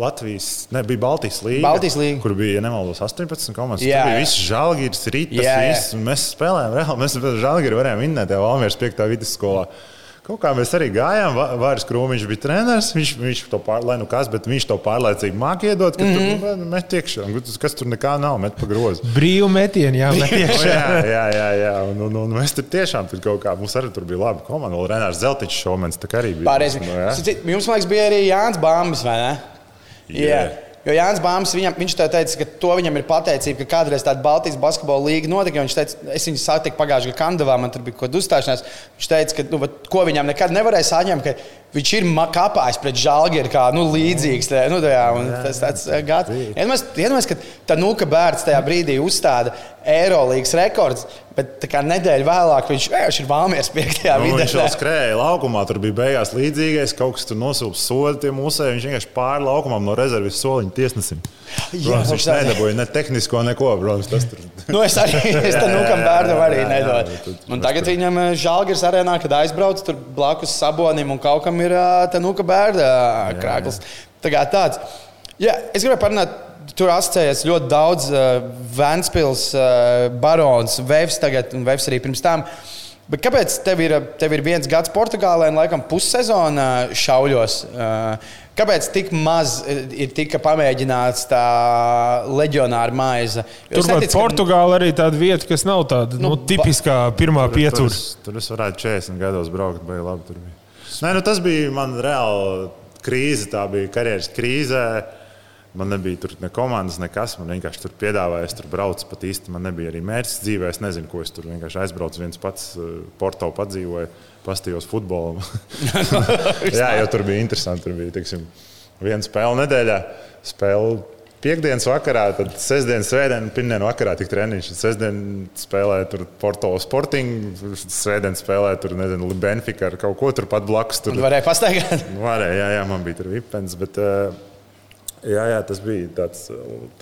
Latvijas, ne, bija Baltijas līnija. Baltijas līga. Kur bija, ja nemaldos, 18 komandas. Jā, tur bija viss žēlgīrs, rītas, viss. Mēs spēlējām reāli. Mēs bez žēlgīra varējām vinnēt jau Valmieras 5. vidusskolā. Kaut kā mēs arī gājām, Vāris Krūmiņš bija treneris. Viņš, viņš to pār, lai nu kas, bet viņš to pārlaicīgi māki iedot, ka mm -hmm. tur nu, met iekšā. Kas tur nekā nav, met pa grozu. Brīvu metienu, jā, met Nu, iekšā. jā, jā, jā, jā. Un, un, un mēs tur tiešām tur kaut kā, mums arī tur bija labi komanda. Vēl Renārs Zeltiņš šomens, tā kā arī bija. Pārreiz. Nu, jā. Jums, man liekas, bija arī Jānis Bāmbis, vai ne? Jā. Jo Jānis Bāms, viņam, viņš teica, ka to viņam ir pateicība, ka kādreiz tāda Baltijas basketbola līga notika. Viņš teica, es viņu satiku pagājušajā gadā Kandavā, man tur bija kaut kāda uzstāšanās. Viņš teica, ka nu, ko viņam nekad nevarēja saņemt, viņš ir kāpājis pret žāģi, kā nu, līdzīgs. Tā, nu, tajā, tas tāds eh, gads. Iedomājieties, ka tā nuka bērns tajā brīdī uzstāda Eirolandes rekords, bet tā kā nedēļa vēlāk viņš, ej, viņš ir Vāmies 5. Nu, vidē. viņš jau skrēja laukumā, tur bija beigās līdzīgais. Kaut kas tur nosūta sodi tiem musēm. Viņš vienkārši pāri laukumam no rezerves soliņa tiesnesim. Jā, Protams, viņš viņš tā- nedabūja ne tehnisko, neko. Protams, tas tur Nu, es arī es tam Jā, nukam jā, bērnam jā, arī jā, jā, nedodu. jā, tagad viņam eh, Žalgiris arēnā, kad aizbrauc tur blakus sabonim un kaut kam ir ā, tā nuka bērna krāklis. Tā kā tāds. Jā, es gribēju parunāt. Tur asociējas ļoti daudz uh, Vēnspils, uh, Barons, Vēvs tagad un Vēvs arī pirms tam. Bet kāpēc tev ir, tev ir viens gads Portugālē un laikam pussezona šauļos? Uh, Kāpēc tik maz ir tika pamēģināts tā leģionāra maize? Ka- Portugāla arī tāda vieta, kas nav tāda nu, Nu, tipiskā pirmā Tur pietura. es, tur es varētu 40 gados braukt, bet labi. Tur bija. Nē, nu, tas bija man reāli krīze. Tā bija karjeras krīze. Man nebija tur ne komandas, nekas. Man vienkārši tur piedāvāja, es tur braucu pat īsti. Man nebija arī mērķis dzīvē. Es nezinu, ko es tur vienkārši aizbraucu. viens pats eh, Porto padzīvoja, pastījos futbolu. Jā, jau tur bija interesanti. Tur bija teiksim, viena spēle nedēļā. Spēle piekdienas vakarā, tad sestdienas, svētdienas, pirmdienas vakarā tik treniņš. Sestdienas spēlēja tur Porto Sporting, svētdienas spēlēja tur, nezinu, Benfica ar kaut ko tur pat blakus. Tur varēja pastaigāt. Varēja, jā, jā, man bija tur vipens, bet uh, jā, jā, tas bija tāds,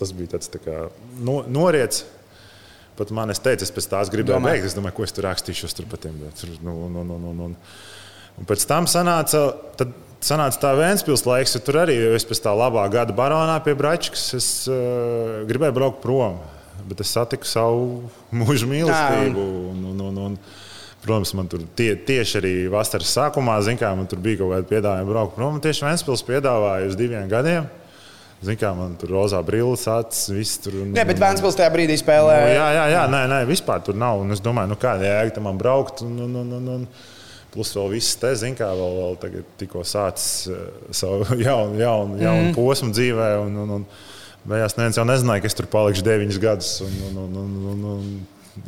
tas bija tāds tā kā no, noriets. Pat man es teicu, es pēc tās gribēju Domāju. beigt. Es domāju, ko es tur rakstīšu tur par tiem. Tur, nu, nu, nu, nu, nu. Un pēc tam sanāca, tad sanāca tā Vēnspils laiks, jo tur arī es pēc tā labā gada baronā pie Bračkas es uh, gribēju braukt prom. Bet es satiku savu mūža mīlestību. Un, un, un, un, protams, man tur tie, tieši arī vasaras sākumā, kā, man tur bija kaut kāda piedāvājuma braukt prom. Tieši Vēnspils piedāvāja uz diviem gadiem. Zini, kā man tur rozā brilles, acis, viss tur. Un, jā, bet Vēnspils tajā brīdī spēlē. Nu, jā, jā, jā, nē, nē, vispār tur nav. Un es domāju, nu kāda jēga tam braukt. Un, un, un, un, un, Plus vēl viss te, zin, kā vēl, vēl tagad tikko sācis uh, savu jaunu, jaunu, jaunu mm. posmu dzīvē. Un, un, un, Beigās neviens jau nezināja, ka es tur palikšu deviņus gadus. Un, un, un, un, un, un,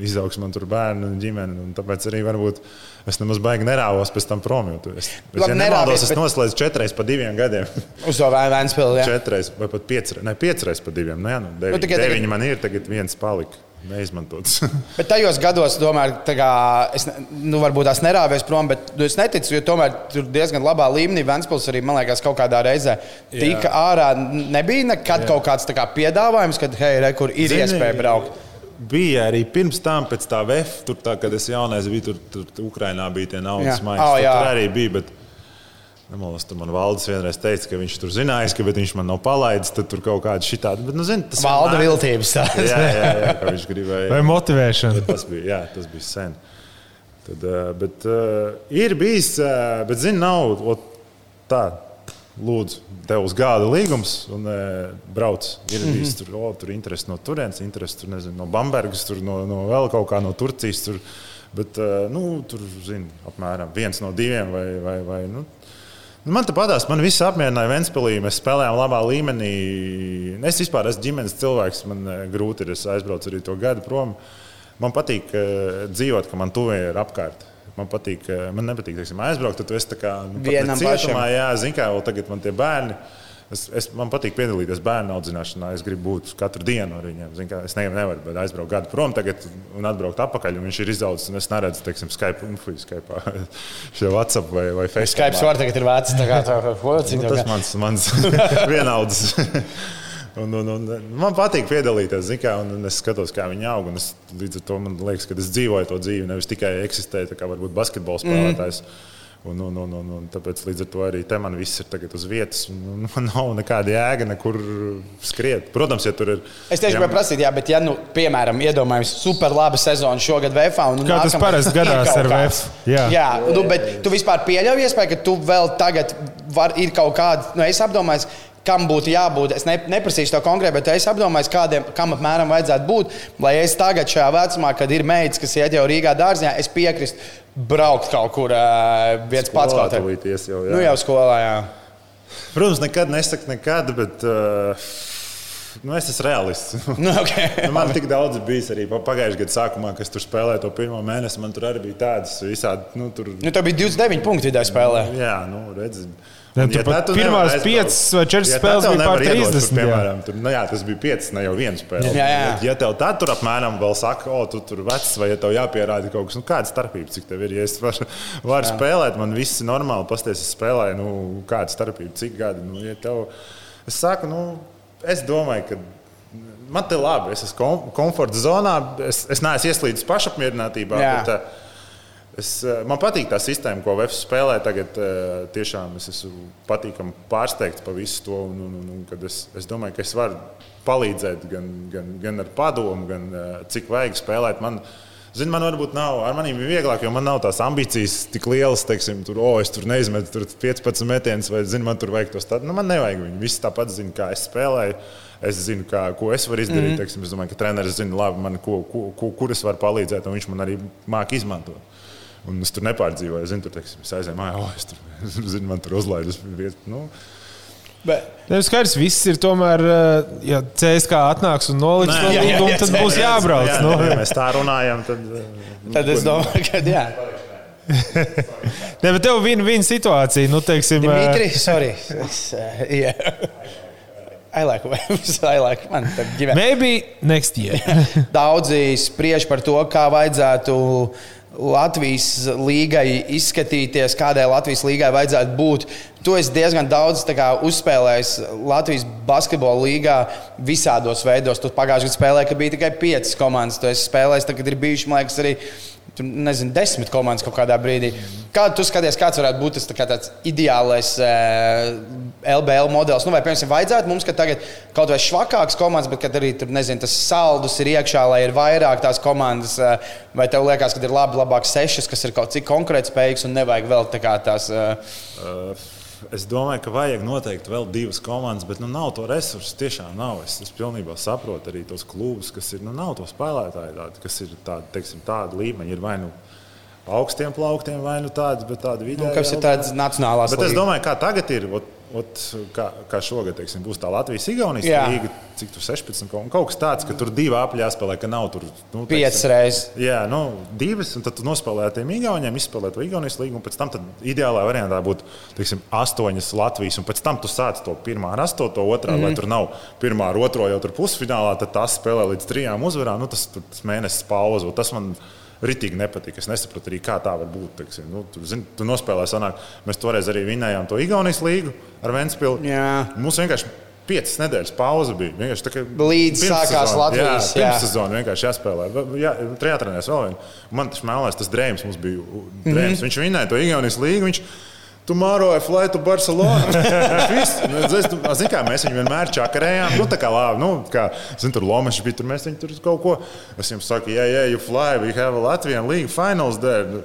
izaugs man tur bērni un ģimene. Un tāpēc arī varbūt es nemaz baigi nerāvos pēc tam prom. Es, es, Labi, ja nemaldos, es bet... noslēdzu četreiz pa diviem gadiem. Uz to vēlamies spēlēt. Četreiz vai pat piecreiz, ne piecreiz pa diviem. Nu, jā, nu, nu, tikai, deviņi tagad... man ir, tagad viens palika. Neizmantots. bet tajos gados, tomēr, kā, es nu, varbūt tās nerāvies prom, bet nu, es neticu, jo tomēr tur diezgan labā līmenī Vēnspils arī, man liekas, kaut kādā reizē tika Jā. ārā. Nebija nekad Jā. kaut kāds kā, piedāvājums, kad, hei, re, kur ir Zini, iespēja braukt bija arī pirms tam, pēc tā VF, tur, tā, kad es jaunais biju, tur, tur, Ukrainā bija tie naudas maigi. Oh, tur arī bija. Bet... Nemolas, tur man valdes vienreiz teica, ka viņš tur zinājis, ka viņš man nav palaidis. Tad tur kaut kāda šī tāda, bet, nu, zini, tas valda viltības. jā, jā, jā, ka viņš gribēja. Vai motivēšana? Tas bija, jā, tas bija sen. Tad, bet uh, ir bijis, uh, bet, zini, nav tā lūdzu, tev uz gada līgums un e, brauc. Ir mm -hmm. bijis tur, oh, tur interesi no turienes, interesi tur, nezinu, no Bambergas, tur, no, no vēl kaut kā no Turcijas. Tur, bet, e, nu, tur, zini, apmēram viens no diviem vai. vai, vai nu, Nu, man te padās, man viss apmierināja Vēnspēlī. Mēs spēlējām labā līmenī. Es vispār esmu ģimenes cilvēks, man e, grūti ir. Es aizbraucu arī to gadu prom. Man patīk uh, dzīvot, ka man tuvē ir apkārt. Man patīk, man nepatīk teiksim, aizbraukt, tad tu esi kā nu, vienam pašam. Jā, zini, kā vēl tagad man tie bērni. Es, es, man patīk piedalīties bērnu audzināšanā. Es gribu būt katru dienu ar viņiem. Zin, es nevaru aizbraukt gadu prom un atbraukt atpakaļ. Viņš ir izaudzis, un es neredzu, teiksim, Skype, un fuj, Skype, šo WhatsApp vai, vai Facebook. Skype var tagad ir vecs. Tā kā tā, ko, nu, tas mans, mans vienaudzis. Un, un, un, man patīk piedalīties, kā, un, un es skatos, kā viņi aug. Es, līdz ar to man liekas, ka es dzīvoju to dzīvi, nevis tikai eksistēju kā varbūt basketbola spēlētājs. Mm. Un, un, un, un, un tāpēc līdz ar to arī te man viss ir uz vietas. Man nav nekāda jēga, nekur skriet. Protams, ja tur ir. Es tieši gribēju prasīt, jā, bet, ja, nu, piemēram, iedomājamies super labu sezonu šogad VFā. Un, Kā tas parasti gadās ar VF? Jā, jā nu, bet tu vispār pieļauj iespēju, ka tu vēl tagad var, ir kaut kāda, nu, es apdomāju, kam būtu jābūt. Es ne, neprasīšu to konkrēti, bet es apdomāju, kādiem, kam apmēram vajadzētu būt. Lai es tagad, šajā vecumā, kad ir meitas, kas iet jau Rīgā dārziņā, es piekrītu braukt kaut kur viens pats kaut. Jau, nu, jau skolā, jā. Protams, nekad nesaku nekad, bet. Uh... Nu, es esmu realists. Nu, okay. nu, man tik daudz bijis arī pagājušajā gadā, sākumā, kas tur spēlēja to pirmo mēnesi. Man tur arī bija tādas visādi. Nu, tur... nu, bija 29 punkti vidēji spēlē. Jā, nu, redziet. Ja, ja pat pirmās piecas vai četras ja spēles bija pār 30. Tur, piemēram, tur, nu, jā, tas bija piecas, ne jau viena spēle. Jā, jā. Ja tev tā tur apmēram vēl saka, o, tu tur vecs, vai ja tev jāpierāda kaut kas, nu, kāda starpība, cik tev ir. Ja es varu var spēlēt, man viss ir normāli, pasties, es spēlēju, nu, kāda starpība, cik gadi. Nu, ja tev, es saku, nu, es domāju, ka man te labi, es esmu komforta zonā, es, es neesmu ieslīdis pašapmierinātībā. Bet, uh, Es, eh, man patīk tā sistēma, ko Vēfs spēlē. Tagad eh, tiešām es esmu patīkami pārsteigts par visu to. Un, un, un, un, es, es domāju, ka es varu palīdzēt gan, gan, gan ar padomu, gan eh, cik vajag spēlēt. Man, Zini, man varbūt nav, ar maniem ir vieglāk, jo man nav tās ambīcijas tik lielas, teiksim, tur, oh, es tur neizmetu tur 15 metienus, vai, zini, man tur vajag tos tādus. Nu, man nevajag viņu. Visi tāpat zina, kā es spēlēju. Es zinu, kā, ko es varu izdarīt. Mm -hmm. teiksim, es domāju, ka treneris zina, labi, man, ko, ko, ko, kur es varu palīdzēt, un viņš man arī māki izmantot. Un es tur nepārdzīvoju. Es zinu, tur teiksim, es aizēju mājā, oh, es tur, zinu, man tur uzlaidus vietu. Nu, Bet, ne, skaidrs, viss ir tomēr, eh, ja CSK atnāks un noliks to līgumu, tad būs jābrauc. Jā, no. ja mēs tā runājam, tad. Eh, tad es domāju, ka jā. ne, bet tev viena vien situācija, nu, teiksim. Dimitri, sorry. Es, uh, yeah. I like. I like man. Maybe next year. Daudzi spriež par to, kā vajadzētu Latvijas līgai izskatīties, kādai Latvijas līgai vajadzētu būt. Tu esi diezgan daudz kā, uzspēlējis Latvijas basketbola līgā visādos veidos. Tu pagājušajā gadā spēlēji, ka bija tikai piecas komandas. Tu esi spēlējis, tagad ir bijuši, man liekas, arī tur, nezinu, desmit komandas kaut kādā brīdī. Kādu tu skaties, kāds varētu būt tas tā tāds ideālais uh, LBL modelis? Nu, vai, piemēram, vajadzētu mums, ka tagad kaut vai švakākas komandas, bet arī tur, nezinu, tas saldus ir iekšā, lai ir vairāk tās komandas, uh, vai tev liekas, ka ir labi, labāk sešas, kas ir kaut cik konkurētspējīgas un nevajag vēl tā kā tās. Uh, uh Es domāju, ka vajag noteikti vēl divas komandas, bet nu, nav to resursu. Tiešām nav. Es, es pilnībā saprotu arī tos klubus, kas ir. Nu, nav to spēlētāju, tādi, kas ir tādi, teiksim, tādi līmeņi. Ir vai nu augstiem plauktiem, vai nu tādi, bet tādi vidēji. Nu, kas ir tādas nacionālās lietas? Es domāju, kā tagad ir. Ot, Ot, kā, kā šogad teiksim, būs tā Latvijas-Igaunijas līnija, cik tur 16 kaut, kaut kas tāds, ka tur divi apļi jāspēlē, ka nav tur nu, piecas reizes. Jā, nu, divas, un tad tu nospēlē tiem Igauniem, izspēlē to Igaunijas līniju, un pēc tam ideālā variantā būtu teiksim, astoņas Latvijas, un pēc tam tu sāc to pirmā ar astoto, otrā, mm -hmm. lai mhm. tur nav pirmā ar otro jau tur pusfinālā, tad tas spēlē līdz trijām uzvarām. Nu, tas, tas mēnesis pauze, tas man Ritīgi nepatīk. Es nesaprotu arī, kā tā var būt. Teiksim. Nu, tu, zini, tu nospēlēji, sanāk, mēs toreiz arī vinējām to Igaunijas līgu ar Vēnspili. Mums vienkārši piecas nedēļas pauze bija. Vienkārši tā kā līdz sākās Latvijas jā, pirms sezona vienkārši jāspēlē. Jā, trijā trenēs vēl vienu. Man tas mēlēs, tas drēms mums bija. Drēms. Mm -hmm. Viņš vinēja to Igaunijas līgu. Viņš, Tu māroji flaitu Barcelonā. Zini, kā mēs viņu vienmēr čakarējām. Nu, tā kā labi, nu, kā, zin, tur Lomačs bija, tur mēs viņu tur kaut ko. Es jums saku, yeah, yeah, you fly, we have a Latvian league finals there.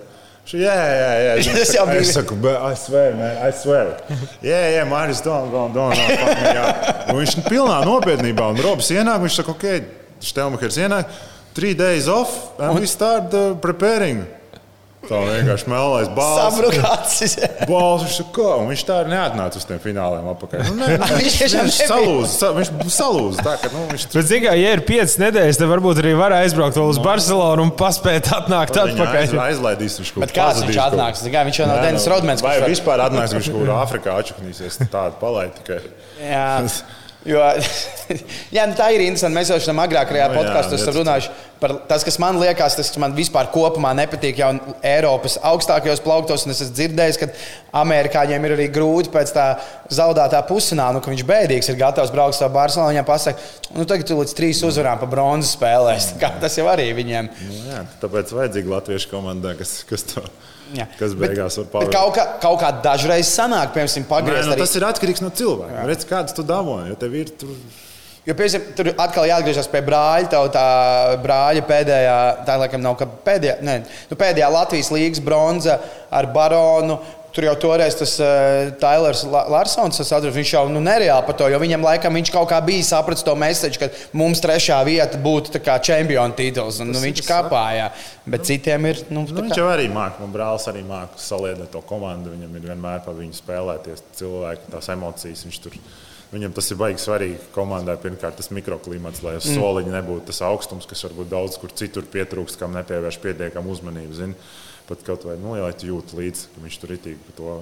Jā, jā, jā. Tas jau bija. Es saku, I swear, man, I swear. Jā, jā, Mārcis, don't, don't, don't. don't viņš ir pilnā nopietnībā. Un Robs ienāk, viņš saka, ok, Štelmakers ienāk, three days off, and we start uh, preparing. Tā vienkārši melnais balss. Balss, viņš, kā, viņš tā arī neatnāca uz tiem fināliem. Nu, ne, nu, viņš viņš salūza. Viņš salūza. Tā, ka, nu, viņš... Bet, zin, kā, ja ir piecas nedēļas, tad varbūt arī var aizbraukt vēl uz no. Barcelonu un paspēt atnākt atpakaļ. Aiz, aizlaidīs viņš kaut ko. Kāds viņš atnāks? Kā, viņš jau nav Denis Rodmans. Vai vispār atnāks, viņš kaut kur Āfrikā atšaknīsies. Tādu palaid tikai. Jo, jā, nu tā ir interesanti. Mēs jau šajā agrākajā no, podkāstā esam runājuši par tas, kas man liekas, tas, kas man vispār kopumā nepatīk jau Eiropas augstākajos plauktos. Es esmu dzirdējis, ka amerikāņiem ir arī grūti pēc tā zaudētā pusfināla, nu, ka viņš bēdīgs ir gatavs braukt uz Barcelonu. Viņam pasaka, nu tagad tu līdz trīs uzvarām pa bronzas spēlēs. Tas jau arī viņiem. Nu, jā, tāpēc vajadzīga latviešu komanda, kas, kas to Jā. Kas beigās var paveikt? Kaut, kā, kaut kā dažreiz sanāk, piemēram, pagriezt. Nē, nu, tas ir atkarīgs no cilvēka. Redz, kāds tu dabū, ja tev ir tur. Jo, piemēram, tur atkal jāatgriežas pie brāļa. Tā, tā brāļa pēdējā, tā laikam nav pēdējā, ne, nu, pēdējā Latvijas līnijas bronza ar baronu. Tur jau toreiz tas uh, Tailers Larsons, tas atrod, viņš jau nu, nereāli par to, jo viņam laikam viņš kaut kā bija sapratis to mēsēju, ka mums trešā vieta būtu čempionu tituls. Un, nu, viņš kāpāja, bet citiem ir. Nu, nu, viņš jau arī māca, man brālis arī māca saliedēt to komandu. Viņam ir vienmēr par viņu spēlēties, cilvēki, tās emocijas. Tur, viņam tas ir baigi svarīgi komandai. Pirmkārt, tas mikroklimats, lai uz mm. soliņa nebūtu tas augstums, kas varbūt daudz kur citur pietrūkst, kam nepievērš pietiekamu uzmanību. Zin pat kaut vai nu, lai jūtu līdzi, ka viņš tur itīgi par to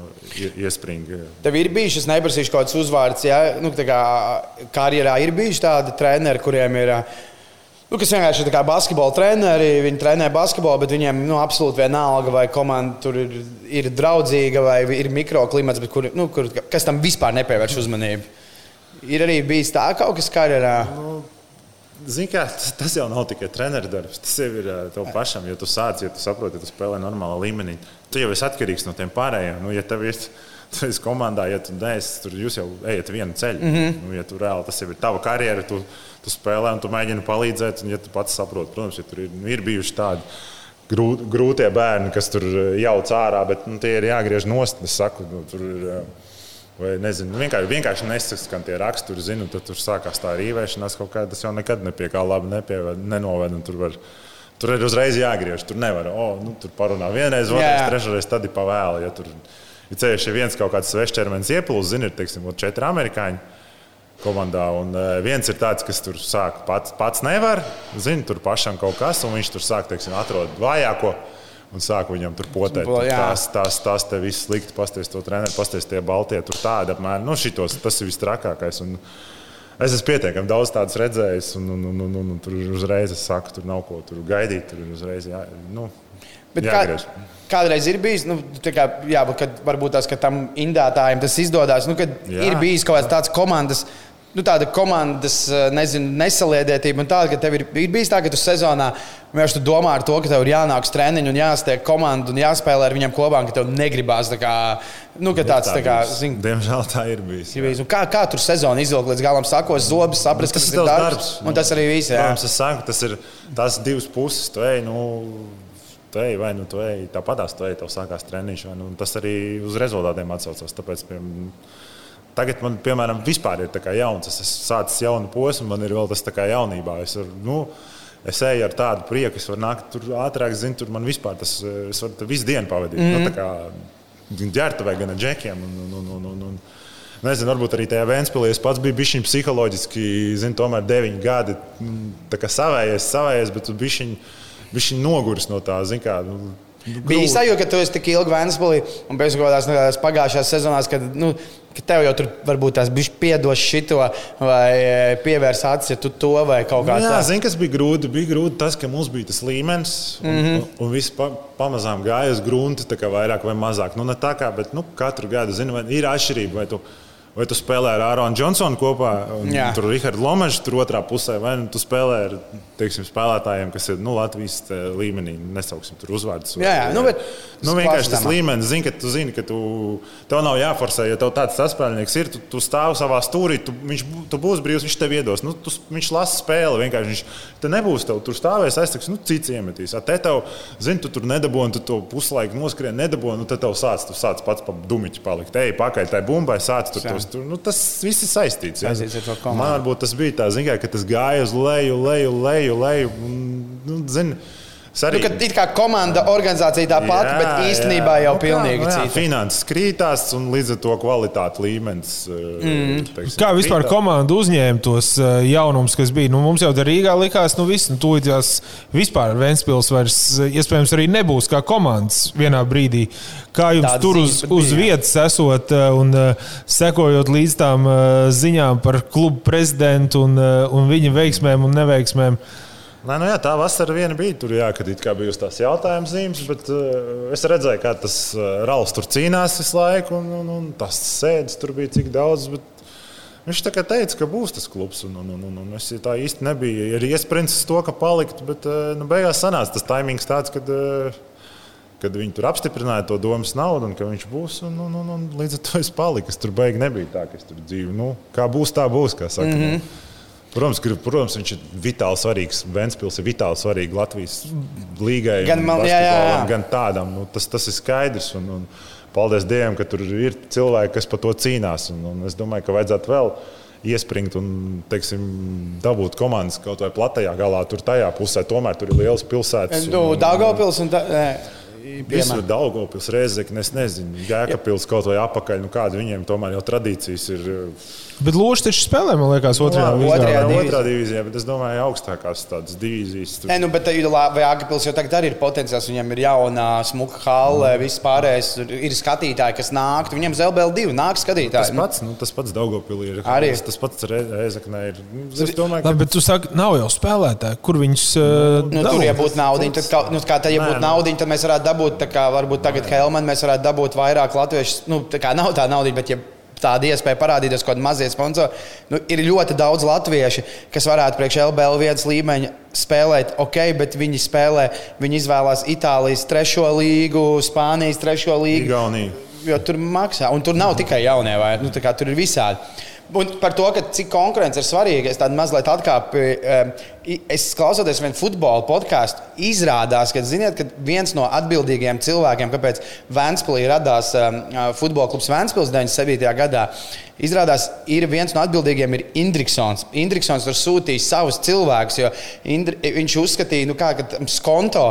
iespring. Tev ir bijuši, es neprasīšu kaut kāds uzvārds, ja nu, kā karjerā ir bijuši tādi treneri, kuriem ir. Nu, kas vienkārši ir basketbola treneri, viņi trenē basketbolu, bet viņiem nu, absolūti vienalga, vai komanda tur ir, ir draudzīga, vai ir mikroklimats, kur, nu, kur, kas tam vispār nepievērš uzmanību. Ir arī bijis tā kaut kas karjerā. Nu, Zini, kā, tas jau nav tikai treneru darbs. Tas jau ir tev pašam, ja tu sāc, ja tu saproti, ja tu spēlē normālā līmenī. Tu jau esi atkarīgs no tiem pārējiem. Nu, ja tev ir esi komandā, ja tu neesi tur, jūs jau ejat vienu ceļu. Mm -hmm. nu, ja tu reāli tas jau ir tava karjera, tu, tu spēlē un tu mēģini palīdzēt. Un, ja tu pats saproti, protams, ja tur ir, nu, ir bijuši tādi grūtie bērni, kas tur jauc ārā, bet nu, tie ir jāgriež nost. Es saku, nu, tur ir Vai nezinu, vienkārši, vienkārši nesaskan tie raksturi, zinu, tad tur sākās tā rīvēšanās kaut kāda. Tas jau nekad nepie kā labi nepieved, nenoved. Tur, var, tur ir uzreiz jāgriež. Tur nevar, oh, nu, tur parunā vienreiz, otrais, trešreiz, tad ir pavēli. Ja tur ir ceļš, ja viens kaut kāds svešķermenis ieplūst, zini, ir teiksim, četri amerikāņi komandā. Un uh, viens ir tāds, kas tur sāk pats, pats nevar, zina, tur pašam kaut kas, un viņš tur sāk, teiksim, atrod vājāko un sāku viņam tur potēt. Tās, tās, tās te viss slikti, pasties to treneru, pasties tie baltie, tur tādi apmēram. Nu, šitos, tas ir viss trakākais. Un, Es esmu pietiekami daudz tādas redzējis, un, un, un, un, un, un tur uzreiz es saku, tur nav ko tur gaidīt. Tur uzreiz jā, nu, Bet kā, kādreiz ir bijis, nu, tā kā, jā, kad, varbūt tas, ka tam indētājiem tas izdodas, nu, kad jā. Jā. ir bijis kaut kāds tāds komandas. Nu, tāda komandas eh, nezinu, nesaliedētība, un tāda, ka tev ir, ir bijis tā, ka tu sezonā vienkārši tu domā ar to, ka tev ir jānāk uz treniņu, un jāstiek komanda un jāspēlē ar viņiem kopā, ka tev negribās tā kā, nu, ka tāds, tā kā, bijis. zin, Diemžēl tā ir bijis. ir bijis. Kā, kā tur sezona izvilkt līdz galam, sakot, zobus, saprast, ka Tas tas ir darbs. darbs. Un tas arī viss. Protams, es saku, tas ir tās divas puses. Tu ej, nu, tu ej, vai nu tu ej, tāpatās tu ej, tev sākās treniņš. vai Nu, tas arī uz rezultātiem atsaucas. Tāpēc, piemēram, Tagad man, piemēram, vispār ir jauns. Es esmu sācis jaunu posmu, man ir vēl tas tā kā jaunībā. Es, varu, nu, es eju ar tādu prieku, es varu nākt tur ātrāk, zinu, tur man vispār tas, es varu visu dienu pavadīt. Mm nu, kā gan ģērbtuvē, gan ar džekiem. Un, un, un, un, un, Nezinu, varbūt arī tajā Vēnspīlī es pats biju bijis psiholoģiski, zinu, tomēr deviņi gadi. mm, savējies, savējies, bet tu biji noguris no tā, zinu, kā. Nu, Bija sajūta, ka tu esi tik ilgi Vēnspīlī un pēc kaut kādās nu, pagājušās sezonās, kad, nu, ka tev jau tur varbūt tās bija piedos šito vai e, pievērs acis, ja tu to vai kaut kā Nu Jā, tādu. zinu, kas bija grūti. Bija grūti tas, ka mums bija tas līmenis, un, mm -hmm. un, un viss pa, pamazām gāja uz kā vairāk vai mazāk. Nu, ne tā kā, bet nu, katru gadu zinu, vai ir atšķirība. Vai tu, spēlē ar Āronu Džonsonu kopā, un Jā. tur ir Rahards Lomačs, tur otrā pusē, vai nu tu spēlē ar teiksim, spēlētājiem, kas ir nu, Latvijas te līmenī, nesauksim tur uzvārdus. Jā, jā, nu, bet nu, vienkārši tas līmenis, zini, ka tu zini, ka tu, tev nav jāforsē. Ja tev tāds saspēlnieks ir, tu, tu stāv savā stūrī, tu, viņš tu būs brīvs, viņš tev iedos. Nu, tu, viņš lasa spēli. Vienkārši viņš te nebūs tev tur stāvēs, aiztiks, nu, cits iemetīs. A te tev, zini, tu tur nedabūji, tu to puslaiku noskrien, nedabūji, nu, tad tev sāc, tu sāc pats pa dumiķi palikt. Ej, pakaļ tai bumbai, sāc tur, Jā. Tos, tur. Nu, tas viss ir saistīts. jā. Saistīts ar. Man varbūt tas bija tā, zini, kā, ka tas gāja uz leju, leju, leju, leju. Nu, zini, es arī- Nu, kad it kā komanda, organizācija tā pati, bet īstenībā jau Nu pilnīgi nu jā, cita. Finanses krītās un līdz ar to kvalitāte līmenis. Mm. Teiksim, Kā vispār krītās. komanda uzņēma tos uh, jaunumus, kas bija? Nu, mums jau Rīgā likās, nu viss, nu tūlītās vispār Vēnspils vairs uh, iespējams arī nebūs kā komandas vienā brīdī. Kā jums Tādas tur uz, uz jā. vietas esot un sekojot līdz tām ziņām par klubu prezidentu un, un viņa veiksmēm un neveiksmēm? Nē, nu jā, tā vasara viena bija. Tur jā, bija tās jautājuma zīmes, bet uh, es redzēju, kā tas uh, Rāls tur cīnās visu laiku, un, un, un tas sēdes tur bija cik daudz. Bet... Viņš tā kā teica, ka būs tas klubs. Un, un, un, un, un es tā īsti nebiju. Ir to, ka palikt, bet uh, nu, beigās sanāca tas taimings tāds, kad, uh, kad viņi tur apstiprināja to domas naudu un ka viņš būs. Un, un, un, un līdz ar to es paliku. Es tur beigās nebija tā, ka es tur dzīvoju. Nu, kā būs, tā būs. Kā saka, mm -hmm. Protams, ka, protams, viņš ir vitāli svarīgs. Vēnspils ir vitāli svarīgs Latvijas līgai, Gan man- un jā, jā, jā. gan tādam. Nu, tas, tas ir skaidrs. Un, un, paldies Dievam, ka tur ir cilvēki, kas par to cīnās. Un, un es domāju, ka vajadzētu vēl iespringt un teiksim, dabūt komandas kaut vai platajā galā, tur tajā pusē. Tomēr tur ir liels pilsētas. un- Nu, un- Daugavpils un tā. nē, Visur. Daugopils, Reizekne, es nezinu, Jēkabpils kaut vai apakaļ. Nu, kāda viņiem tomēr jau tradīcijas ir. Bet Lūdzu, taču spēlē, man liekas, otrajā līgā. otrajā otrā, divīzijā. otrā divīzijā, bet es domāju, augstākās tādas divīzijas. Tur. Nē, nu, bet Jēkabils jau tagad arī ir potenciāls. Viņam ir jauna, smuka hale, Mm. viss pārējais. Ir skatītāji, kas nāk. Viņam ZLBL 2 nāk Tas skatītāji. Nu, pats, nu, tas pats Daugopilī ir. Arī. Tas, tas pats Reizekne ir. Nu, Es domāju, ka Labi, bet tu saki, nav jau spēlētāji, kur viņus uh, Nu, tur, ja būtu nauda, tad, kā, nu, kā, tad, ja būtu nē. nauda, tad mēs varētu dabūt, tā kā varbūt tagad Helmanu, mēs varētu dabūt vairāk latviešu. Nu, tā kā nav tā nauda, bet ja tāda iespēja parādīties kaut kādā mazie sponsori, nu, ir ļoti daudz latviešu, kas varētu priekš LBL vietas līmeņa spēlēt, ok, bet viņi spēlē, viņi izvēlās Itālijas trešo līgu, Spānijas trešo līgu. Igaunija. Jo tur maksā, un tur nav tikai jaunie, vai nu, tur ir visādi. Un par to, cik konkurence ir svarīga, es tādu mazliet atkāpu. eh, Es klausoties vienu futbola podkāstu, izrādās, ka, ziniet, ka viens no atbildīgajiem cilvēkiem, kāpēc Vēnspīlī radās um, futbola klubs Vēnspils 97. gadā, izrādās, ir viens no atbildīgajiem ir Indriksons. Indriksons tur sūtīja savus cilvēkus, jo Indri, viņš uzskatīja, nu, kā, ka skonto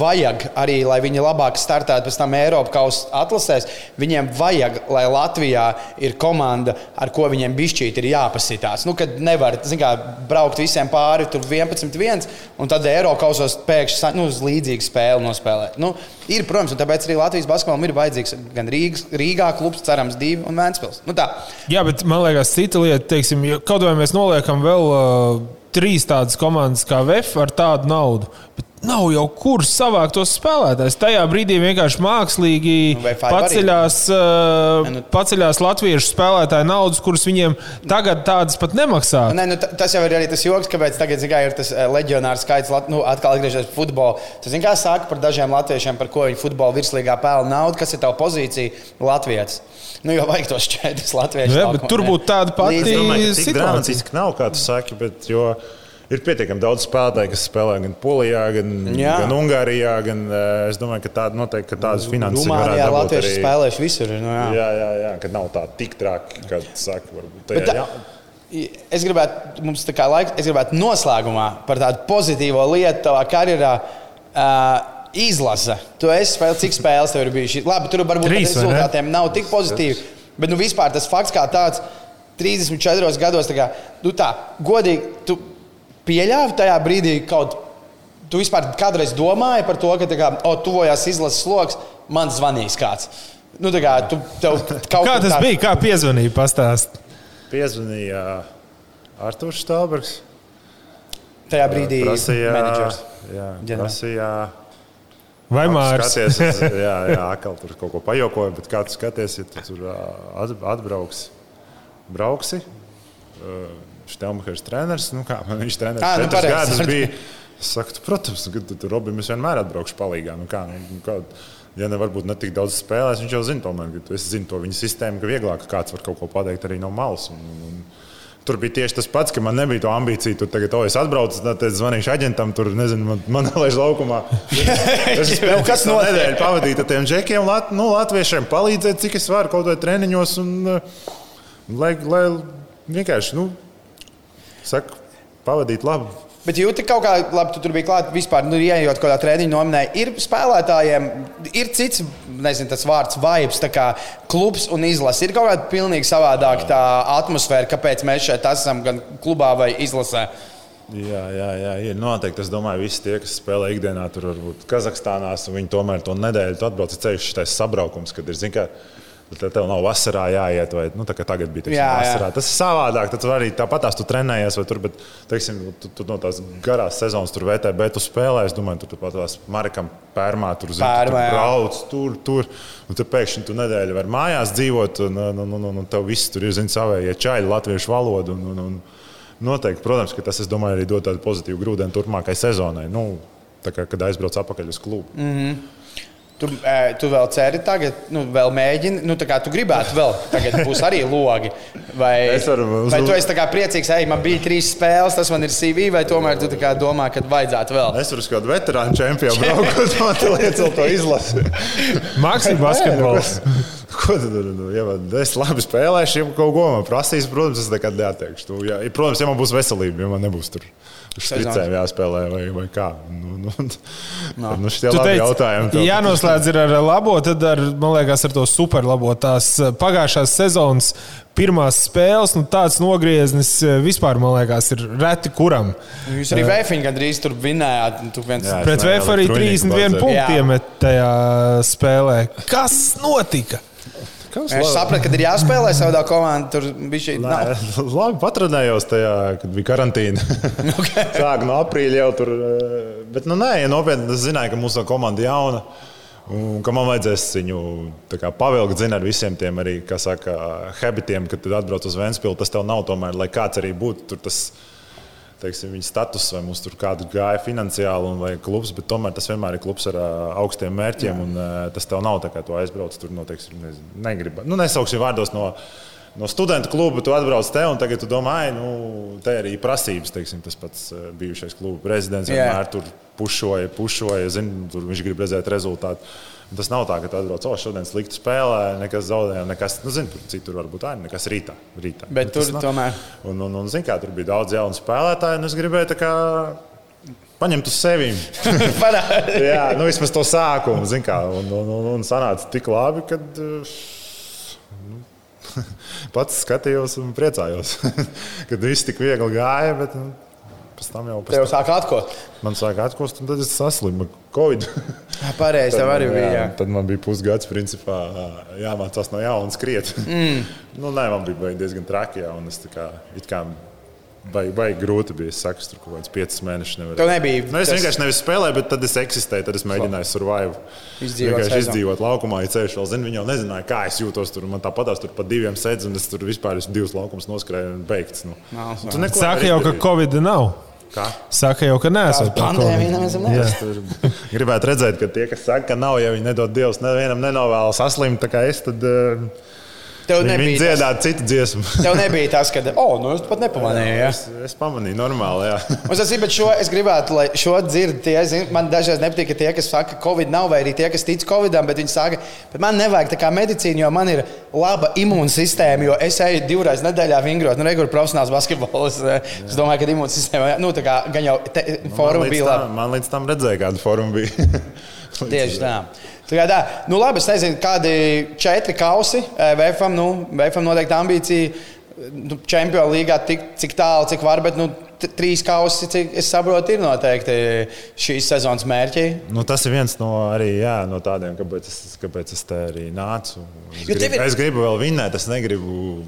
vajag arī, lai viņi labāk startētu pēc tam Eiropas kausa atlasēs. Viņiem vajag, lai Latvijā ir komanda, ar ko viņiem bišķīt ir jāpasitās. Nu, kad nevar kā, braukt visiem pāri, tur 11-1, un tad Eiropas kausos pēkšņi nu, uz līdzīgu spēli nospēlēt. Nu, ir, protams, un tāpēc arī Latvijas basketbolam ir vajadzīgs gan Rīgas, Rīgā klubs, cerams, divi un Vēnspils. Nu, tā. Jā, bet man liekas, cita lieta, teiksim, kaut vai mēs noliekam vēl. Uh trīs tādas komandas kā VF ar tādu naudu. Nav jau kur savākt tos spēlētājus. Tajā brīdī vienkārši mākslīgi nu, paceļās, uh, nu, paceļās latviešu spēlētāju naudas, kuras viņiem tagad tādas pat nemaksā. Nē, nu, tas jau ir arī tas joks, kāpēc tagad kā, ir tas leģionārs skaits, nu, atkal atgriežoties pie futbola. Tas kā saka par dažiem latviešiem, par ko viņi futbola virslīgā pelna naudu, kas ir tava pozīcija Latvijas. Nu, jau vajag tos četrus latviešu. Jā, bet tur būtu tāda pati situācija. Dramatiski nav, kā tu saki, bet jo ir pietiekami daudz spēlētāju, kas spēlē gan Polijā, gan, jā. gan Ungārijā. Gan, eh, es domāju, ka tāda noteikti ka tādas finanses ir. Jā, Latvieši arī... spēlējuši visur. Nu, jā. jā, jā, jā, ka nav tā tik traki, kad saka, varbūt. Tajā, tā, jā. Es gribētu, mums tā kā laiks, es gribētu noslēgumā par tādu pozitīvo lietu tavā karjerā. Uh, Izlase. Tu esi spēlējis, cik spēles tev ir bijušas. Labi, tur varbūt Trīs, rezultātiem nav tik pozitīvi. Bet nu, vispār tas fakts, kā tāds 34 gados, tā kā, nu, tā godīgi, tu pieļāvi tajā brīdī kaut ko. Tu vispār kādreiz domāji par to, ka, kā, oh, tuvojās izlases sloks, man zvanīs kāds. Nu, kā, tu, kā tas tā... bija? Kā piezvanīja? Pastāst. Piezvanīja Arthurs Stalbergs. Tajā brīdī prasīja, jā, prasīja, Vai Mārcis? Jā, jā, atkal tur kaut ko pajokoju, bet kā tu skaties, ja tu tur atbrauks, brauksi. Uh, Štelmachers treneris. Nu, kā, viņš treneris à, nu, gadus bija. Es saku, protams, ka tu, tu Robim es vienmēr atbraukšu palīgā. Nu, kā, nu, kā, ja ne varbūt ne tik daudz spēlēs, viņš jau zina, tomēr, ka es zinu to viņa sistēmu, ka vieglāk kāds var kaut ko pateikt arī no malas. Un, un, Tur bija tieši tas pats, ka man nebija to ambīciju. Tur tagad, oh, es atbraucu, tad es zvanīšu aģentam, tur nezinu, man, man laiž laukumā. Es spēju kas no nedēļas pavadīt ar tiem džekiem, lat, nu, latviešiem, palīdzēt, cik es varu kaut vai treniņos. Un, lai, lai vienkārši, nu, Saku, pavadīt labu. Bet jūti kaut kā, labi, tu tur biji klāts vispār, nu, ieejot kaut kādā treniņā, nominēja. Ir spēlētājiem, ir cits, nezinu, tas vārds, vibes, tā kā klubs un izlase. Ir kaut kāda pilnīgi savādāka tā atmosfēra, kāpēc mēs šeit esam gan klubā vai izlasē. Jā, jā, jā, ir noteikti. Es domāju, visi tie, kas spēlē ikdienā, tur varbūt Kazahstānā, viņi tomēr to nedēļu atbrauc ceļš, šis sabraukums, kad ir, zināms, ka Tad tev nav vasarā jāiet, vai nu, tagad bija teiksim, jā, vasarā. Jā. Tas ir savādāk. Tad arī tāpatās tu trenējies, vai tur, bet, teiksim, tu, tu no tās garās sezonas tur VTB tu spēlē. Es domāju, tu pat tās Marikam pērmā tur, zin, Pērmā, tu tur brauc, tur, tur. Un tad pēkšņi tu nedēļu var mājās dzīvot, un, un, un, un, un tev viss tur ir, zin, savējie čaļi, latviešu valodu. Un, un, un, Noteikti, protams, ka tas, es domāju, arī dod tādu pozitīvu grūdienu turpmākajai sezonai. Nu, kā, kad aizbrauc atpakaļ uz klubu. Mm -hmm. Tu, tu vēl ceri tagad, nu, vēl mēģini, nu, tā kā tu gribētu vēl, tagad būs arī logi. Vai, varu, vai tu esi priecīgs, ej, man bija trīs spēles, tas man ir CV, vai tomēr tu domā, ka vajadzētu vēl? Es varu uz kādu veterānu čempionu braukt, man te liekas, to izlasi. Mākslinieks basketbols. Ko tu tur nu, ja es labi spēlēšu, ja kaut ko man prasīs, protams, es nekad neatteikšu. Tu, ja, protams, ja man būs veselība, ja man nebūs tur uz spricēm jāspēlē vai, vai kā. Nu, nu, no. nu šitie labi teici, jautājumi. Jānoslēdz ir ar labo, tad ar, man liekas, ar to super labo. Tās eh, pagājušās sezonas pirmās spēles, nu, tāds nogrieznis eh, vispār, man liekas, ir reti kuram. Jūs arī Vēfiņu gandrīz tur vinējāt. Tu viens... Jā, Pret Vēfu arī 31 punktu iemet tajā spēlē. Kas notika? Es sapratu, ka ir jāspēlē savā komandā. Tur bija šī līnija. Labi, patronējos tajā, kad bija karantīna. Okay. Sāk no aprīļa jau tur. Eh, bet, nu, nē, ja nopietni, es zināju, ka mūsu komanda ir jauna. Un ka man vajadzēs viņu kā, pavilkt zin, ar visiem tiem arī, saka, habitiem, kad atbrauc uz Vēnspilsnu. Tas tev nav tomēr, lai kāds arī būtu tur. Tas, teiksim, viņa status, vai mums tur kāda gāja finansiāli, vai klubs, bet tomēr tas vienmēr ir klubs ar augstiem mērķiem. Un, uh, tas tev nav tā, kā tu aizbrauc tur, no, teiksim, nezinu, negribu. Nu, nesauksim vārdos no. No studentu kluba tu atbrauc te, un tagad tu domā, nu, te arī prasības. Teiksim, tas pats bijušais kluba prezidents vienmēr tur pušoja, pušoja, zin, tur viņš grib redzēt rezultātu. Tas nav tā, ka tu atbrauc, oh, šodien slikti spēlē, nekas zaudējām, nekas, nu, zini, tur citur varbūt tā, nekas rītā. rītā. Bet tur nav. tomēr. Un, un, un, zini, kā tur bija daudz jaunu spēlētāju, un es gribēju tā kā paņemt uz sevi. Jā, nu vismaz to sākumu, zin kā, un, un, un, un sanāca tik labi, ka nu, pats skatījos un priecājos, kad viss tik viegli gāja, bet nu, pēc tam jau pēc Tev sāk atkost. man sāk atkost, un tad es saslimu Covid. Pareizi, tev arī bija. Jā. Tad man bija pusgads, principā, jāmācās no jauna skriet. Mm. nu, nē, man bija diezgan traki, jā, un es tā kā, it kā Baigi, baigi grūti bija. Es saku, tur kaut kāds piecus mēnešus nevarēju. Tev nebija Nu, es tas- vienkārši nevis spēlēju, bet tad es eksistēju. Tad es mēģināju survive. Izdzīvot Vienkārši sezonu. izdzīvot laukumā, ja ceļš vēl zina. Viņi jau nezināja, kā es jūtos tur. Man tāpatās tur pa diviem sēdz, un es tur vispār esmu divus laukumus noskrēju un beigts. Nu. Nav, tu neko nevari jau, ka. Covid nav. Kā? Saka jau, ka nesat par Pandēmija Gribētu redzēt, ka tie, kas saka, ka nav, ja viņi nedod Dievs, nevienam nenovēl saslimt, tā kā es, tad uh, Tev viņi nebija, tas, dziedātu citu dziesmu. tev nebija tas, ka, oh, nu, es pat nepamanīju. Ja? es, es pamanīju, normāli. Jā. Un es, bet šo, es gribētu, lai šo dzird tie, zin, man dažreiz nepatīk, ka tie, kas saka, ka Covid nav, vai arī tie, kas tic Covidam, bet viņi saka, bet man nevajag tā kā medicīna, jo man ir laba imūnsistēma, jo es eju divreiz nedēļā vingrot, nu, regulāri profesionāls basketbols. Es domāju, ka imūnsistēma, nu, tā kā gan jau te, forma man, līdz bija tam, man līdz tam redzēja, kāda forma bija. Tieši tā. Tā kā tā, nu labi, es nezinu, kādi četri kausi eh, VFam, nu, VFam noteikti ambīcija. Nu, Čempionu līgā tik, cik tālu, cik var, bet nu, trīs kausi, cik es saprotu, ir noteikti šīs sezonas mērķi. Nu, tas ir viens no, arī, jā, no tādiem, kāpēc es, kāpēc es te arī nācu. Es Jo gribu, ir- es gribu vēl vinnēt, es negribu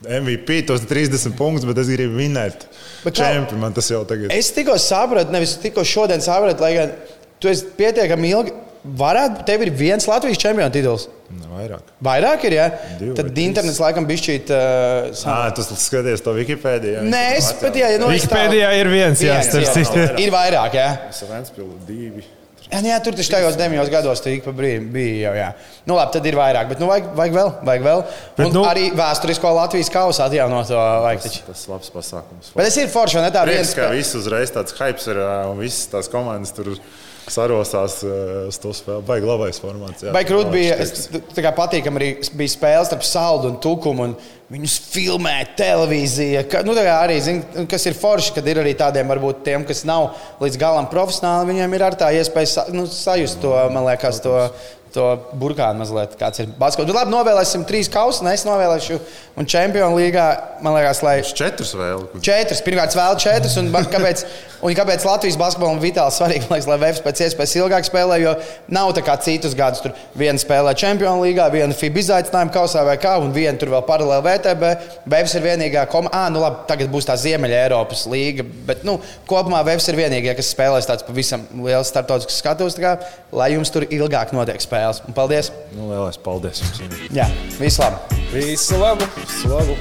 MVP tos 30 punktus, bet es gribu vinnēt. Bet kā- Čempi, man tas jau tagad ir. Es tikko sapratu, nevis tikko šodien sapratu, lai gan tu esi pietiekami ilgi. Varētu, tev ir viens Latvijas čempionu tituls. Vairāk. Vairāk ir, ja? Divi Tad internets laikam bišķīt. Uh, Ah, tu skaties to Wikipēdiju. Nē, es pat, jā, nu, Wikipēdijā ir viens, jā, Viens, starp citu. Ir vairāk, jā. Es Vēnspilsē divi. Jā, nu jā, tur taču tajos devīņos gados tā ik pa brīdim bija jau. Jā. Nu, labi, tad ir vairāk, bet nu, vajag, vajag vēl. Vajag vēl. Bet, Un nu- arī vēsturisko Latvijas kausu atjaunot. to Vajag. Tas ir labs pasākums. bet es ir forši, vai ne tā viens, ka viss uzreiz tāds hypes ir un visas tās komandas tur sarosās to spēli. Baigi labais formāts. jā. Vai grūti bija, es, tā kā patīkami arī bija spēles starp saldu un tukumu, un viņus filmē televīzija. Ka, nu, arī, zin, kas ir forši, kad ir arī tādiem, varbūt tiem, kas nav līdz galam profesionāli, viņiem ir ar tā iespēja sa, nu, sajust to, man liekas, to. To burkānu mazliet, kāds ir basketbols. Nu, Labi, novēlēsim trīs kausus, un es novēlēšu, un Čempionu līgā, man liekas, lai Četrus vēl. Četras, pirmkārt, vēl četras. Un, kāpēc, un kāpēc Latvijas basketbolam vitāli svarīgi, liekas, lai Vēfs pēc iespējas ilgāk spēlē? Jo nav tā kā citus gadus. Tur viena spēlē Čempionu līgā, viena FIBA izaicinājuma kausā vai kā, un viena tur vēl paralēli VTB. Vēfs ir vienīgā komanda. Ah, nu labi, tagad būs tā Ziemeļa Eiropas līga. Bet nu, kopumā Vēfs ir vienīgā, kas spēlēs tāds pavisam liels startautisks skatus. tā kā, Lai jums tur ilgāk notiek spēles. Un paldies! Nu, lielais paldies jums. Jā, visu labi! Visu labu! Slavu!